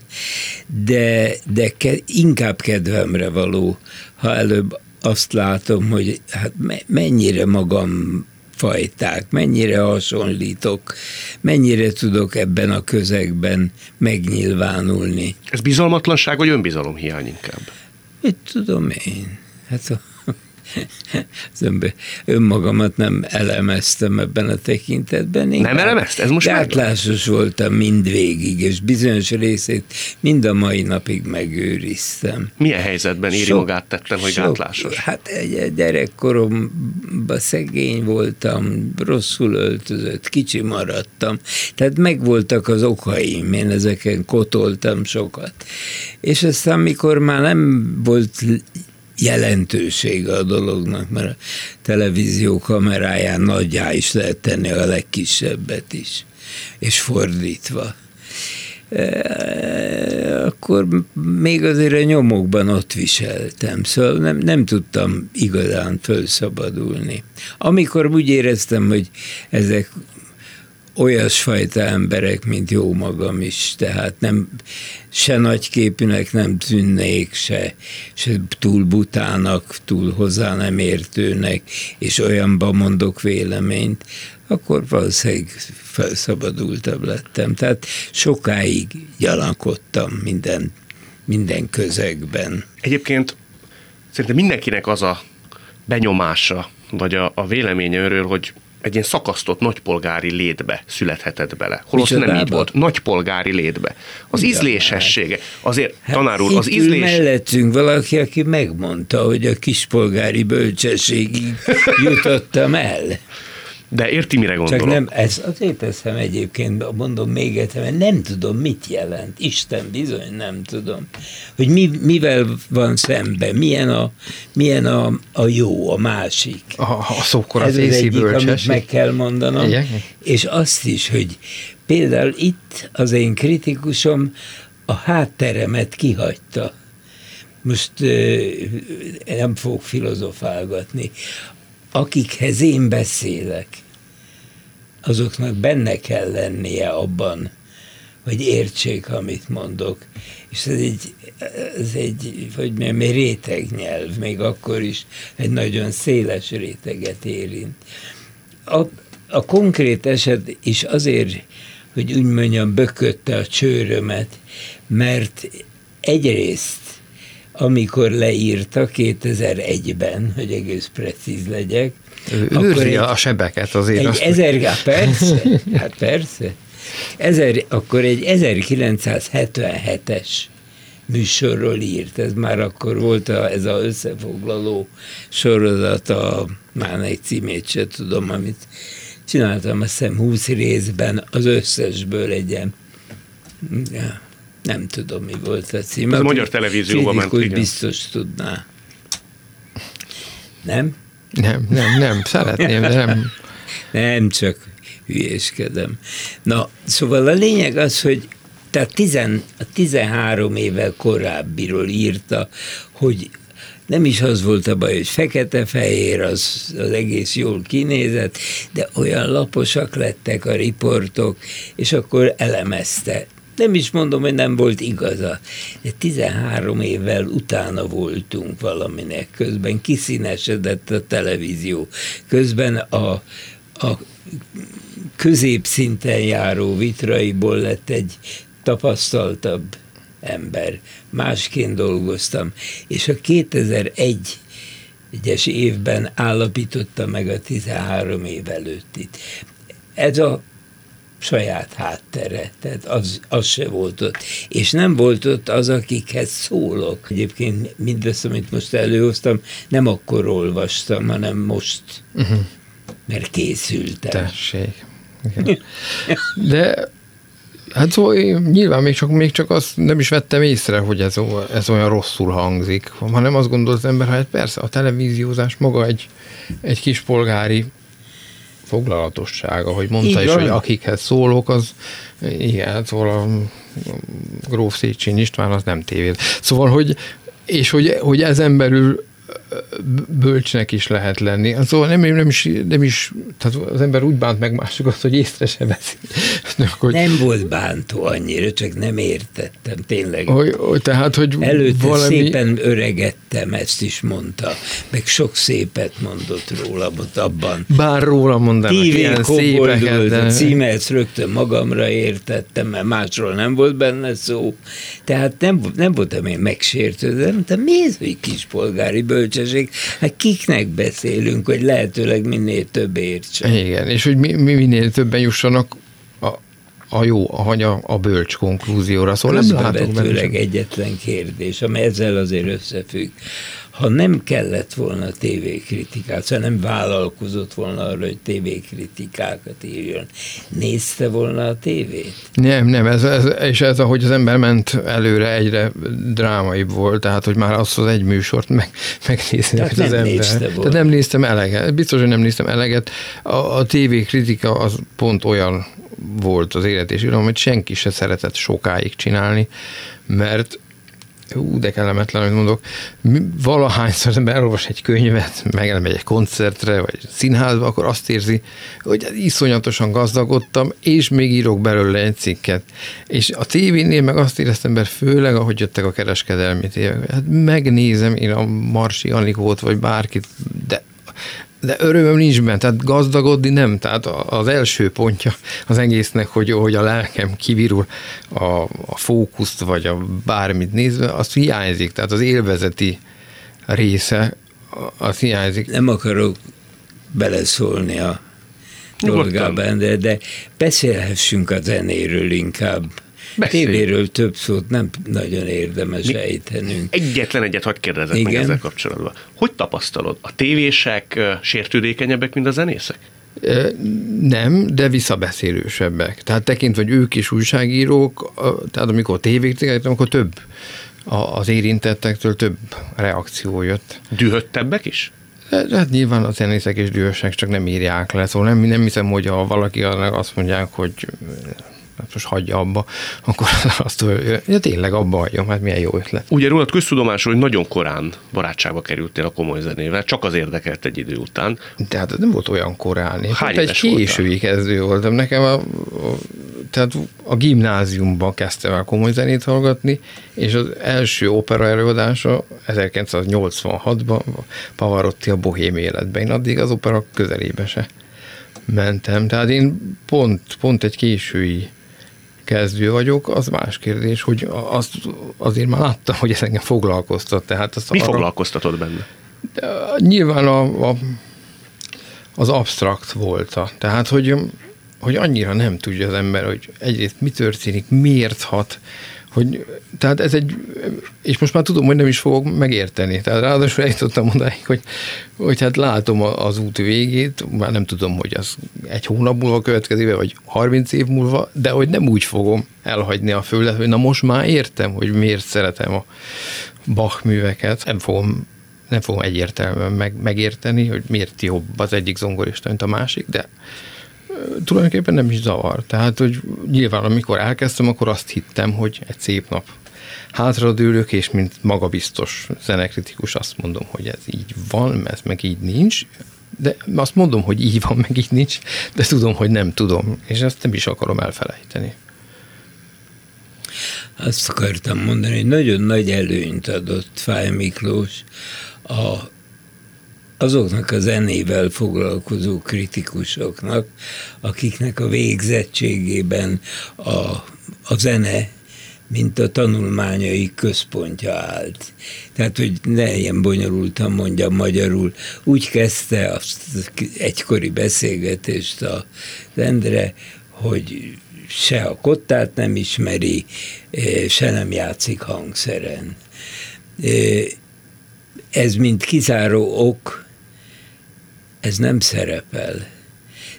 de, de ke, inkább kedvemre való, ha előbb azt látom, hogy hát mennyire magam fajták, mennyire hasonlítok, mennyire tudok ebben a közegben megnyilvánulni. Ez bizalmatlanság vagy önbizalomhiány inkább? Mit tudom én? Hát a [LAUGHS] önmagamat nem elemeztem ebben a tekintetben. Én nem elemezt? Ez most Gátlásos voltam mindvégig, és bizonyos részét mind a mai napig megőriztem. Milyen helyzetben írja sok, magát tettem, hogy sok, gátlásos? Hát egy gyerekkoromban szegény voltam, rosszul öltözött, kicsi maradtam, tehát megvoltak az okaim, én ezeken kotoltam sokat. És aztán, mikor már nem volt jelentősége a dolognak, mert a televízió kameráján nagyjá is lehet tenni a legkisebbet is, és fordítva. E, akkor még azért a nyomokban ott viseltem, szóval nem, nem tudtam igazán felszabadulni. Amikor úgy éreztem, hogy ezek olyasfajta emberek, mint jó magam is, tehát nem se nagyképűnek nem tűnnék, se, se túl butának, túl hozzá nem értőnek, és olyanban mondok véleményt, akkor valószínűleg felszabadultabb lettem. Tehát sokáig gyanakodtam minden, minden közegben. Egyébként szerintem mindenkinek az a benyomása, vagy a, a véleménye őről, hogy egy ilyen szakasztott nagypolgári létbe születhetett bele. Holott nem így volt. Nagypolgári létbe. Az Igen, ízlésessége. Azért, hát tanár úr, az ízlés... mellettünk valaki, aki megmondta, hogy a kispolgári bölcsességig [LAUGHS] jutottam el. De érti, mire gondolok? Csak nem, ez azért teszem egyébként, mondom még egyszer, mert nem tudom, mit jelent. Isten bizony nem tudom. Hogy mi, mivel van szembe, milyen a, milyen a, a jó, a másik. A, a szókor az, az egyik, bölcsesség. amit meg kell mondanom. Igen? És azt is, hogy például itt az én kritikusom a hátteremet kihagyta. Most nem fogok filozofálgatni akikhez én beszélek, azoknak benne kell lennie abban, hogy értsék, amit mondok. És ez egy, ez egy hogy mondjam, egy rétegnyelv, még akkor is egy nagyon széles réteget érint. A, a konkrét eset is azért, hogy úgy mondjam, bökötte a csőrömet, mert egyrészt amikor leírta 2001-ben, hogy egész precíz legyek. Őrzi egy, a sebeket azért. Egy ezer, hát persze, hát persze. Ezer, akkor egy 1977-es műsorról írt, ez már akkor volt a, ez az összefoglaló sorozat, a egy címét se tudom, amit csináltam azt hiszem 20 részben az összesből. Ja nem tudom, mi volt a cím. Ez a magyar televízióban ment, igen. biztos tudná. Nem? Nem, nem, nem, szeretném, de nem. Nem, csak hülyéskedem. Na, szóval a lényeg az, hogy tehát tizen, a 13 évvel korábbiról írta, hogy nem is az volt a baj, hogy fekete-fehér, az, az egész jól kinézett, de olyan laposak lettek a riportok, és akkor elemezte nem is mondom, hogy nem volt igaza, de 13 évvel utána voltunk valaminek, közben kiszínesedett a televízió, közben a, a középszinten járó vitraiból lett egy tapasztaltabb ember. Másként dolgoztam, és a 2001 egyes évben állapította meg a 13 év előttit. Ez a saját háttere, tehát az, az se volt ott. És nem volt ott az, akikhez szólok. Egyébként mindezt, amit most előhoztam, nem akkor olvastam, hanem most, uh-huh. mert készültem. Tessék. Okay. De Hát szóval nyilván még csak, még csak azt nem is vettem észre, hogy ez, ez olyan rosszul hangzik, hanem azt gondol az ember, hogy hát persze a televíziózás maga egy, egy kis polgári foglalatossága, hogy mondta is, hogy akikhez szólok, az igen, szóval a Gróf Széchenyi István az nem tévéd. Szóval, hogy és hogy, hogy ezen belül bölcsnek is lehet lenni. Szóval nem, nem, is, nem is, tehát az ember úgy bánt meg másokat, hogy észre se veszi. [LAUGHS] hogy, nem volt bántó annyira, csak nem értettem, tényleg. Hogy, hogy, tehát, hogy Előtte valami... szépen öregettem, ezt is mondta, meg sok szépet mondott róla, ott abban. Bár róla mondanak ilyen szépeket, de... a címet rögtön magamra értettem, mert másról nem volt benne szó. Tehát nem, nem voltam én megsértő, de mi ez, hogy kispolgári bölcsesség? Hát kiknek beszélünk, hogy lehetőleg minél több értsen. Igen, és hogy mi, mi minél többen jussanak a, jó, a, a, a bölcs konklúzióra. Szóval nem látok egyetlen kérdés, amely ezzel azért összefügg ha nem kellett volna tévékritikát, szóval nem vállalkozott volna arra, hogy tévékritikákat írjon, nézte volna a tévét? Nem, nem, ez, ez, és ez, ahogy az ember ment előre, egyre drámaibb volt, tehát, hogy már azt az egy műsort meg, megnézni tehát az ember. Tehát nem néztem eleget, biztos, hogy nem néztem eleget. A, a tévékritika az pont olyan volt az élet és irodalom, hogy senki se szeretett sokáig csinálni, mert Hú, de kellemetlen, amit mondok. Valahányszor ember elolvas egy könyvet, meg elmegy egy koncertre, vagy színházba, akkor azt érzi, hogy iszonyatosan gazdagodtam, és még írok belőle egy cikket. És a tévénél meg azt éreztem ember, főleg ahogy jöttek a kereskedelmi tévek, hát megnézem én a Marsi Anikót, vagy bárkit, de de örömöm nincs benne, tehát gazdagodni nem. Tehát az első pontja az egésznek, hogy, hogy a lelkem kivirul a, a fókuszt, vagy a bármit nézve, az hiányzik. Tehát az élvezeti része, az hiányzik. Nem akarok beleszólni a dolgában, de, de beszélhessünk a zenéről inkább. Beszélj. Tévéről több szót nem nagyon érdemes Mi? ejtenünk. Egyetlen egyet hagyd kérdezek Igen? meg ezzel kapcsolatban. Hogy tapasztalod? A tévések sértődékenyebbek, mint a zenészek? Nem, de visszabeszélősebbek. Tehát tekintve, hogy ők is újságírók, tehát amikor tévék, akkor több az érintettektől több reakció jött. Dühöttebbek is? Hát nyilván a zenészek és dühösek csak nem írják le, szóval nem, nem hiszem, hogy ha valaki azt mondják, hogy hát most hagyja abba, akkor [LAUGHS] azt, hogy ja, tényleg abba hagyja, hát milyen jó ötlet. Ugye rólad köztudomásról, hogy nagyon korán barátságba kerültél a komoly zenével, csak az érdekelt egy idő után. De hát nem volt olyan korán. Én Hány egy késői kezdő voltam. Nekem a, a tehát a gimnáziumban kezdtem el komoly zenét hallgatni, és az első opera előadása 1986-ban Pavarotti a Bohém életben. Én addig az opera közelébe se mentem. Tehát én pont, pont egy késői kezdő vagyok, az más kérdés, hogy azt azért már láttam, hogy ez engem foglalkoztat. Tehát azt Mi arra, foglalkoztatod benne? De, nyilván a, a, az abstrakt volt. Tehát, hogy, hogy annyira nem tudja az ember, hogy egyrészt mi történik, miért hat, hogy, tehát ez egy, és most már tudom, hogy nem is fogok megérteni. Tehát ráadásul eljutottam odáig, hogy, hogy hát látom az út végét, már nem tudom, hogy az egy hónap múlva következik, vagy 30 év múlva, de hogy nem úgy fogom elhagyni a földet, hogy na most már értem, hogy miért szeretem a Bach műveket. Nem fogom nem fogom egyértelműen meg, megérteni, hogy miért jobb az egyik zongorista, mint a másik, de tulajdonképpen nem is zavar. Tehát, hogy nyilván amikor elkezdtem, akkor azt hittem, hogy egy szép nap hátradőlök, és mint magabiztos zenekritikus azt mondom, hogy ez így van, ez meg így nincs, de azt mondom, hogy így van, meg így nincs, de tudom, hogy nem tudom, és ezt nem is akarom elfelejteni. Azt akartam mondani, hogy nagyon nagy előnyt adott Fáj Miklós a azoknak a zenével foglalkozó kritikusoknak, akiknek a végzettségében a, a zene mint a tanulmányai központja állt. Tehát, hogy ne ilyen bonyolultan mondjam magyarul, úgy kezdte azt egykori beszélgetést a Endre, hogy se a kottát nem ismeri, se nem játszik hangszeren. Ez mint kizáró ok ez nem szerepel.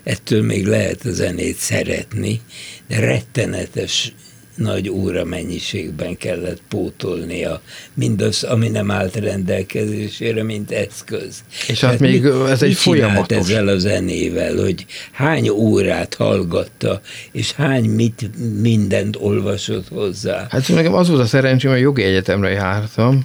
Ettől még lehet a zenét szeretni, de rettenetes nagy óra mennyiségben kellett pótolnia mindaz, ami nem állt rendelkezésére, mint eszköz. És hát, hát még mi, ez egy folyamatos. ezzel a zenével, hogy hány órát hallgatta, és hány mit, mindent olvasott hozzá. Hát nekem az volt a szerencsém, hogy jogi egyetemre jártam,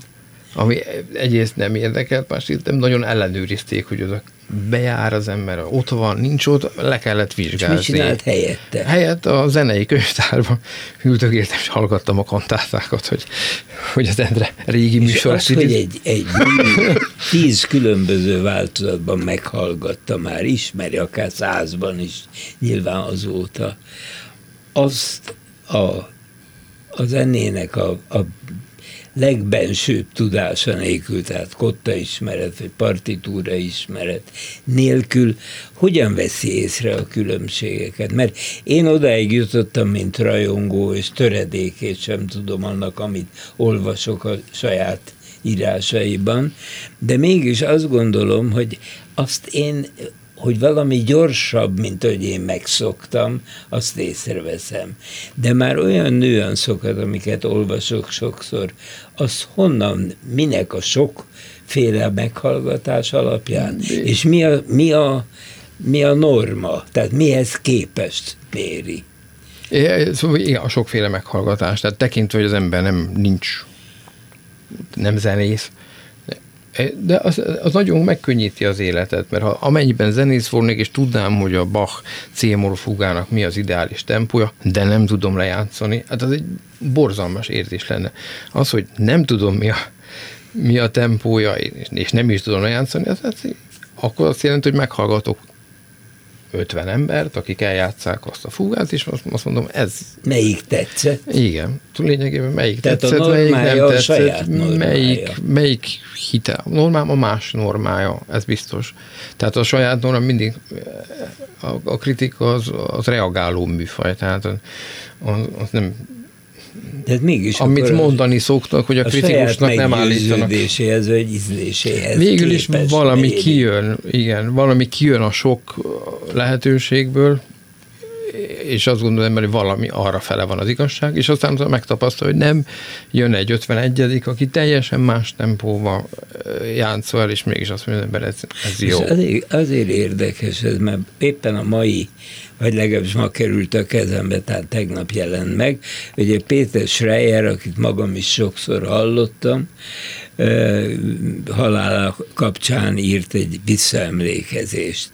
ami egyrészt nem érdekelt, másrészt nem nagyon ellenőrizték, hogy az a bejár az ember, ott van, nincs ott, le kellett vizsgálni. És mit csinált helyette? Helyett a zenei könyvtárban ültögéltem, és hallgattam a kantátákat, hogy, hogy az Endre régi műsor. És az, hogy egy, egy tíz különböző változatban meghallgatta már, ismeri akár százban is, nyilván azóta, azt a, a zenének a, a legbensőbb tudása nélkül, tehát kotta ismeret, vagy partitúra ismeret nélkül, hogyan veszi észre a különbségeket? Mert én odáig jutottam, mint rajongó, és töredékét sem tudom annak, amit olvasok a saját írásaiban, de mégis azt gondolom, hogy azt én hogy valami gyorsabb, mint hogy én megszoktam, azt észreveszem. De már olyan nüanszokat, amiket olvasok sokszor, az honnan, minek a sokféle meghallgatás alapján, De... és mi a, mi, a, mi a norma, tehát mihez képest méri. É, szóval igen, a sokféle meghallgatás, tehát tekintve, hogy az ember nem nincs, nem zenész, de az, az nagyon megkönnyíti az életet, mert ha amennyiben zenész volnék, és tudnám, hogy a Bach c fugának mi az ideális tempója, de nem tudom lejátszani, hát az egy borzalmas érzés lenne. Az, hogy nem tudom mi a, mi a tempója, és nem is tudom lejátszani, az, az akkor azt jelenti, hogy meghallgatok 50 embert, akik eljátszák azt a fugát, és azt mondom, ez... Melyik tetszett? Igen, lényegében melyik Tehát tetszett, a melyik nem a tetszett, melyik, melyik hite. A normám a más normája, ez biztos. Tehát a saját normám mindig, a, a kritika az, az reagáló műfaj, tehát az, az nem de mégis Amit mondani szoktak, hogy a, a kritikusnak nem állítanak. vagy ízléséhez Végül is valami méri. kijön, igen, valami kijön a sok lehetőségből, és azt gondolom, hogy valami arra fele van az igazság, és aztán megtapasztal, hogy nem jön egy 51 aki teljesen más tempóval játszol el, és mégis azt mondja, hogy ez, ez jó. És azért, azért érdekes ez, mert éppen a mai vagy legalábbis ma került a kezembe, tehát tegnap jelent meg. Ugye Péter Schreier, akit magam is sokszor hallottam, halála kapcsán írt egy visszaemlékezést.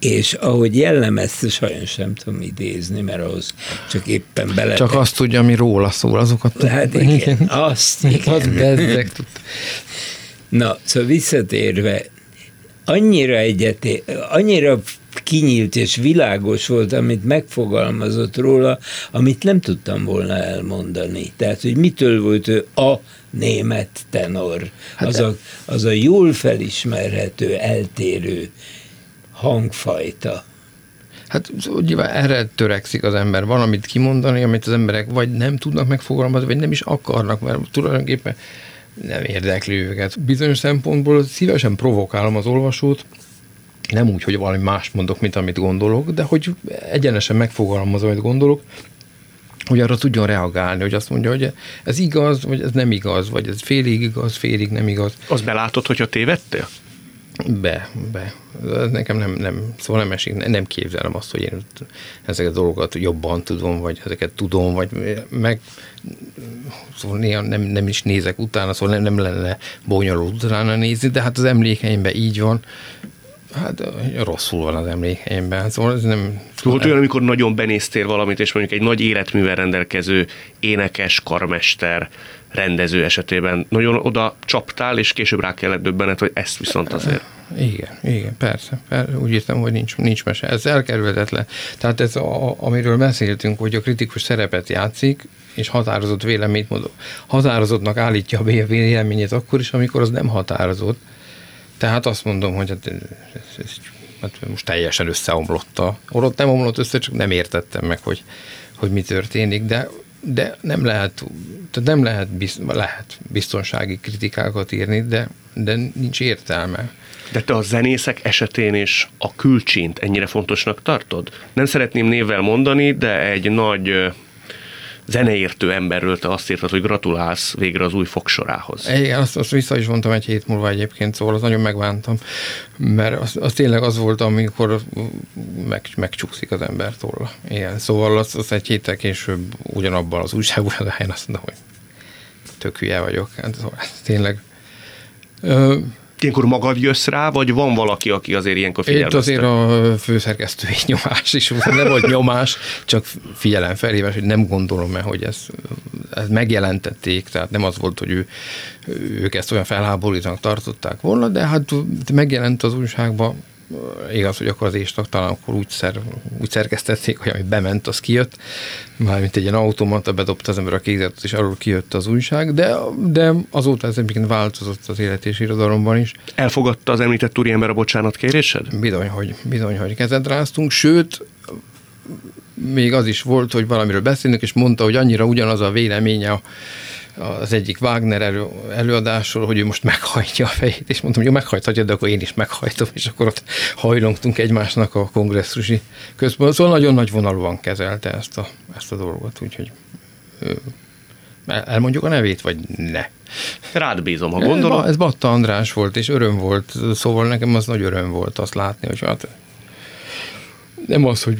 és ahogy jellemezte, sajnos nem tudom idézni, mert ahhoz csak éppen bele... Csak azt tudja, ami róla szól, azokat... Hát igen, igen. [LAUGHS] azt igen. Az bezzeg. Na, szóval visszatérve, annyira egyeté, annyira kinyílt és világos volt, amit megfogalmazott róla, amit nem tudtam volna elmondani. Tehát, hogy mitől volt ő a német tenor. Hát az, a, az a jól felismerhető, eltérő hangfajta. Hát nyilván erre törekszik az ember valamit kimondani, amit az emberek vagy nem tudnak megfogalmazni, vagy nem is akarnak, mert tulajdonképpen nem érdekli őket. Bizonyos szempontból szívesen provokálom az olvasót, nem úgy, hogy valami más mondok, mint amit gondolok, de hogy egyenesen megfogalmazom, amit gondolok, hogy arra tudjon reagálni, hogy azt mondja, hogy ez igaz, vagy ez nem igaz, vagy ez félig igaz, félig nem igaz. Az belátod, hogyha tévedtél? Be, be. Ez nekem nem, nem, szóval nem esik, nem képzelem azt, hogy én ezeket a dolgokat jobban tudom, vagy ezeket tudom, vagy meg szóval néha nem, nem is nézek utána, szóval nem, nem lenne bonyolult utána nézni, de hát az emlékeimben így van, Hát rosszul van az emlékeimben, szóval ez nem... Volt olyan, amikor nagyon benéztél valamit, és mondjuk egy nagy életművel rendelkező énekes, karmester, rendező esetében nagyon oda csaptál, és később rá kellett döbbenet, hogy ezt viszont azért. Igen, igen, persze. persze. Úgy értem, hogy nincs, nincs mese. Ez elkerülhetetlen. Tehát ez, a, amiről beszéltünk, hogy a kritikus szerepet játszik, és határozott véleményt mondok. Határozottnak állítja a véleményét akkor is, amikor az nem határozott. Tehát azt mondom, hogy hát, ez, ez, hát most teljesen összeomlott. A, ott nem omlott össze, csak nem értettem meg, hogy, hogy mi történik, de de nem lehet, tehát nem lehet, biz, lehet biztonsági kritikákat írni, de, de nincs értelme. De te a zenészek esetén is a külcsint ennyire fontosnak tartod? Nem szeretném névvel mondani, de egy nagy zeneértő emberről te azt írtad, hogy gratulálsz végre az új fogsorához. Igen, azt, azt vissza is mondtam egy hét múlva egyébként, szóval az nagyon megbántam, mert az, az tényleg az volt, amikor meg, megcsúszik az ember tolla. Igen, szóval az, az egy héttel később ugyanabban az újságban az helyen azt mondom, hogy tök hülye vagyok. Hát, szóval tényleg ö, ilyenkor magad jössz rá, vagy van valaki, aki azért ilyenkor figyelmeztet? Itt azért a főszerkesztői [LAUGHS] nyomás is nem volt nyomás, csak figyelem felhívás, hogy nem gondolom el, hogy ez, ez megjelentették, tehát nem az volt, hogy ő, ők ezt olyan felháborítanak tartották volna, de hát megjelent az újságban, igaz, hogy akkor az éstak talán akkor úgy, szer, úgy szerkesztették, hogy ami bement, az kijött, mármint egy ilyen automata bedobta az ember a kézetet, és arról kijött az újság, de, de azóta ez egyébként változott az élet és irodalomban is. Elfogadta az említett úriember a bocsánat kérésed? Bizony, hogy, bizony, hogy kezet ráztunk, sőt, még az is volt, hogy valamiről beszélünk, és mondta, hogy annyira ugyanaz a véleménye a az egyik Wagner elő, előadásról, hogy ő most meghajtja a fejét, és mondtam, hogy jó, meghajthatja, de akkor én is meghajtom, és akkor ott hajlongtunk egymásnak a kongresszusi közben. Szóval nagyon nagy vonalúan kezelte ezt a, ezt a dolgot, úgyhogy elmondjuk a nevét, vagy ne? Rád bízom, ha gondolom. Ez, ez Batta András volt, és öröm volt, szóval nekem az nagy öröm volt azt látni, hogy hát nem az, hogy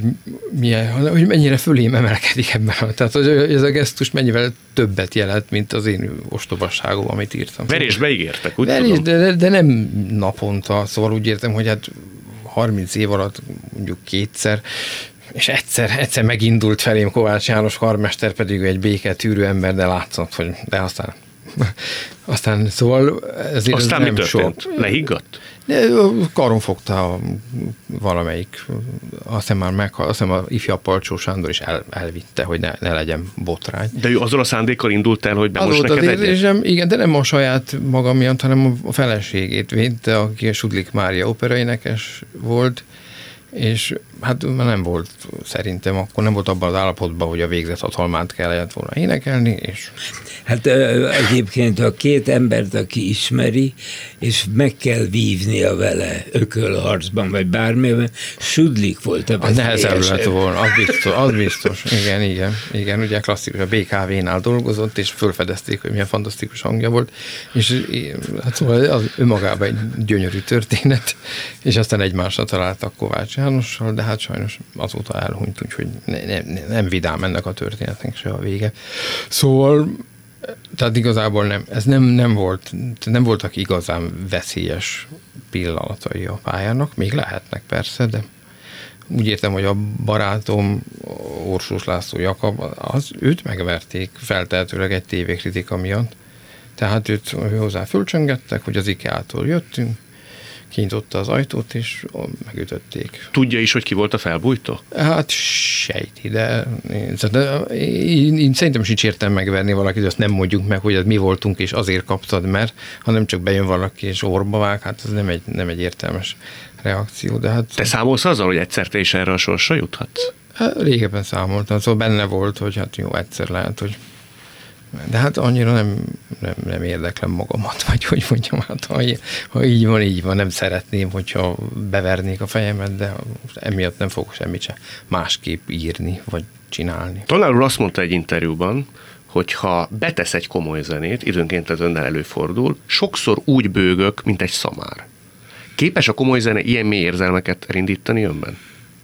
milyen, hanem hogy mennyire fölém emelkedik ebben. Tehát hogy ez a gesztus mennyivel többet jelent, mint az én ostobasságom, amit írtam. Verésbe ígértek, úgy Verés, tudom. De, de, nem naponta, szóval úgy értem, hogy hát 30 év alatt mondjuk kétszer, és egyszer, egyszer megindult felém Kovács János karmester, pedig egy béketűrő ember, de látszott, hogy de aztán aztán szóval ez Aztán nem mi történt? Sok. Lehiggadt? Karon fogta a, valamelyik, azt hiszem már meg, azt hiszem a ifjabb Palcsó Sándor is el, elvitte, hogy ne, ne legyen botrány. De ő azzal a szándékkal indult el, hogy bemos neked az érzésem, Igen, de nem a saját magam miatt, hanem a feleségét védte, aki a Sudlik Mária operaénekes volt, és hát nem volt szerintem, akkor nem volt abban az állapotban, hogy a végzett hatalmát kellett volna énekelni, és... Hát egyébként a két embert, aki ismeri, és meg kell vívnia vele ökölharcban, vagy bármiben, sudlik volt a Nehezebb lett volna, az biztos, az biztos. Igen, igen, igen, ugye klasszikus, a BKV-nál dolgozott, és felfedezték, hogy milyen fantasztikus hangja volt, és hát szóval az önmagában egy gyönyörű történet, és aztán egymásra találtak Kovács Jánossal, de hát sajnos azóta elhunyt, úgyhogy ne, ne, nem vidám ennek a történetnek se a vége. Szóval tehát igazából nem, ez nem, nem volt, nem voltak igazán veszélyes pillanatai a pályának, még lehetnek persze, de úgy értem, hogy a barátom Orsós László Jakab, az, őt megverték feltehetőleg egy tévékritika miatt. Tehát őt hozzá fölcsöngettek, hogy az IKEA-tól jöttünk, kinyitotta az ajtót, és megütötték. Tudja is, hogy ki volt a felbújtó? Hát sejti, de én, én, én szerintem sincs értem megverni valakit, azt nem mondjuk meg, hogy mi voltunk, és azért kaptad, mert hanem csak bejön valaki, és orba vág, hát ez nem egy, nem egy értelmes reakció. De hát, Te számolsz azzal, hogy egyszer te is erre a sorsra juthatsz? Hát, régebben számoltam, szóval benne volt, hogy hát jó, egyszer lehet, hogy de hát annyira nem, nem, nem érdeklem magamat, vagy hogy mondjam, hát ha, ha így van, így van, nem szeretném, hogyha bevernék a fejemet, de emiatt nem fogok semmit sem másképp írni, vagy csinálni. Tanár úr azt mondta egy interjúban, hogy ha betesz egy komoly zenét, időnként ez önnel előfordul, sokszor úgy bőgök, mint egy szamár. Képes a komoly zene ilyen mély érzelmeket elindítani önben?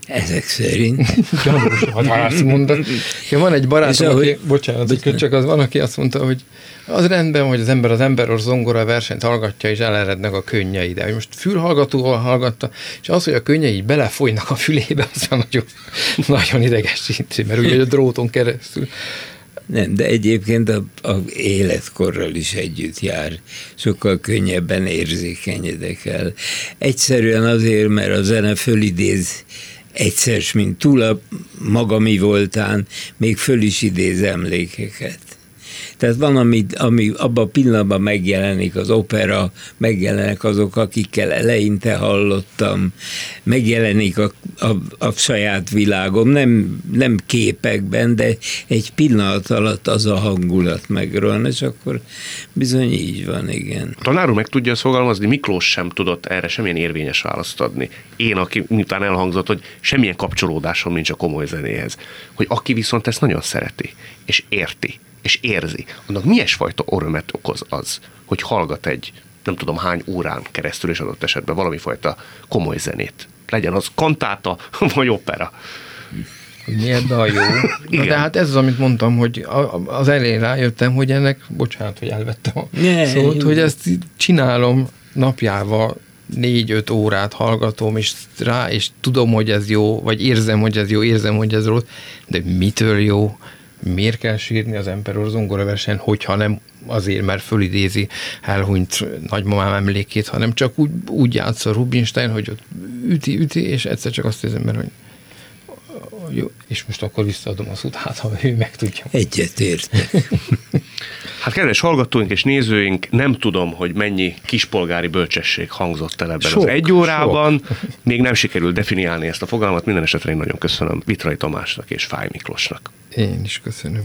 Ezek szerint. [LAUGHS] Gyanús, ha azt mondod. Ja, van egy barátom, ahogy, aki, bocsánat, bocsánat, csak az van, aki azt mondta, hogy az rendben, hogy az ember az ember zongora versenyt hallgatja, és elerednek a könnyei, de most fülhallgatóval hallgatta, és az, hogy a könnyei belefolynak a fülébe, az nagyon, nagyon idegesítő, mert ugye a dróton keresztül. Nem, de egyébként a, a életkorral is együtt jár. Sokkal könnyebben érzékenyedek el. Egyszerűen azért, mert a zene fölidéz egyszer, mint túl a maga mi voltán, még föl is idéz emlékeket. Tehát van, ami, ami abban a pillanatban megjelenik az opera, megjelenek azok, akikkel eleinte hallottam, megjelenik a, a, a saját világom, nem, nem képekben, de egy pillanat alatt az a hangulat megron, és akkor bizony így van, igen. A tanár meg tudja ezt fogalmazni, Miklós sem tudott erre semmilyen érvényes választ adni. Én, aki miután elhangzott, hogy semmilyen kapcsolódásom nincs a komoly zenéhez, hogy aki viszont ezt nagyon szereti, és érti, és érzi, annak milyen fajta örömet okoz az, hogy hallgat egy nem tudom hány órán keresztül, és adott esetben valami fajta komoly zenét. Legyen az kantáta, [LAUGHS] vagy opera. Miért a jó? [LAUGHS] Na, de hát ez az, amit mondtam, hogy az elején rájöttem, hogy ennek, bocsánat, hogy elvettem a ne, szót, hogy ezt csinálom napjával négy-öt órát hallgatom, és rá, és tudom, hogy ez jó, vagy érzem, hogy ez jó, érzem, hogy ez rossz, de mitől jó? Miért kell sírni az Emperor zongoraversen, hogyha nem azért, mert fölidézi elhunyt nagymamám emlékét, hanem csak úgy, úgy játsz a Rubinstein, hogy ott üti, üti, és egyszer csak azt érzem, mert hogy jó, és most akkor visszaadom az út, hát ha ő meg tudja. Egyetértek. [LAUGHS] Hát kedves hallgatóink és nézőink, nem tudom, hogy mennyi kispolgári bölcsesség hangzott el ebben sok, az egy órában. Sok. Még nem sikerült definiálni ezt a fogalmat, minden esetre én nagyon köszönöm Vitrai Tamásnak és Fáj Miklósnak. Én is köszönöm.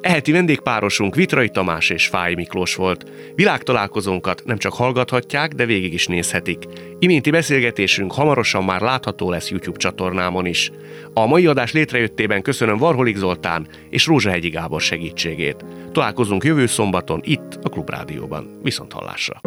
Eheti vendégpárosunk Vitrai Tamás és Fáj Miklós volt. Világtalálkozónkat nem csak hallgathatják, de végig is nézhetik. Iménti beszélgetésünk hamarosan már látható lesz YouTube csatornámon is. A mai adás létrejöttében köszönöm Varholik Zoltán és Rózsahegyi Gábor segítségét. Találkozunk jövő szombaton itt a Klubrádióban. Viszont hallásra!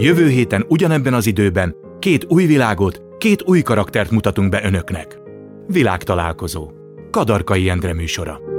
Jövő héten ugyanebben az időben két új világot, két új karaktert mutatunk be önöknek. Világtalálkozó. Kadarkai Endre műsora.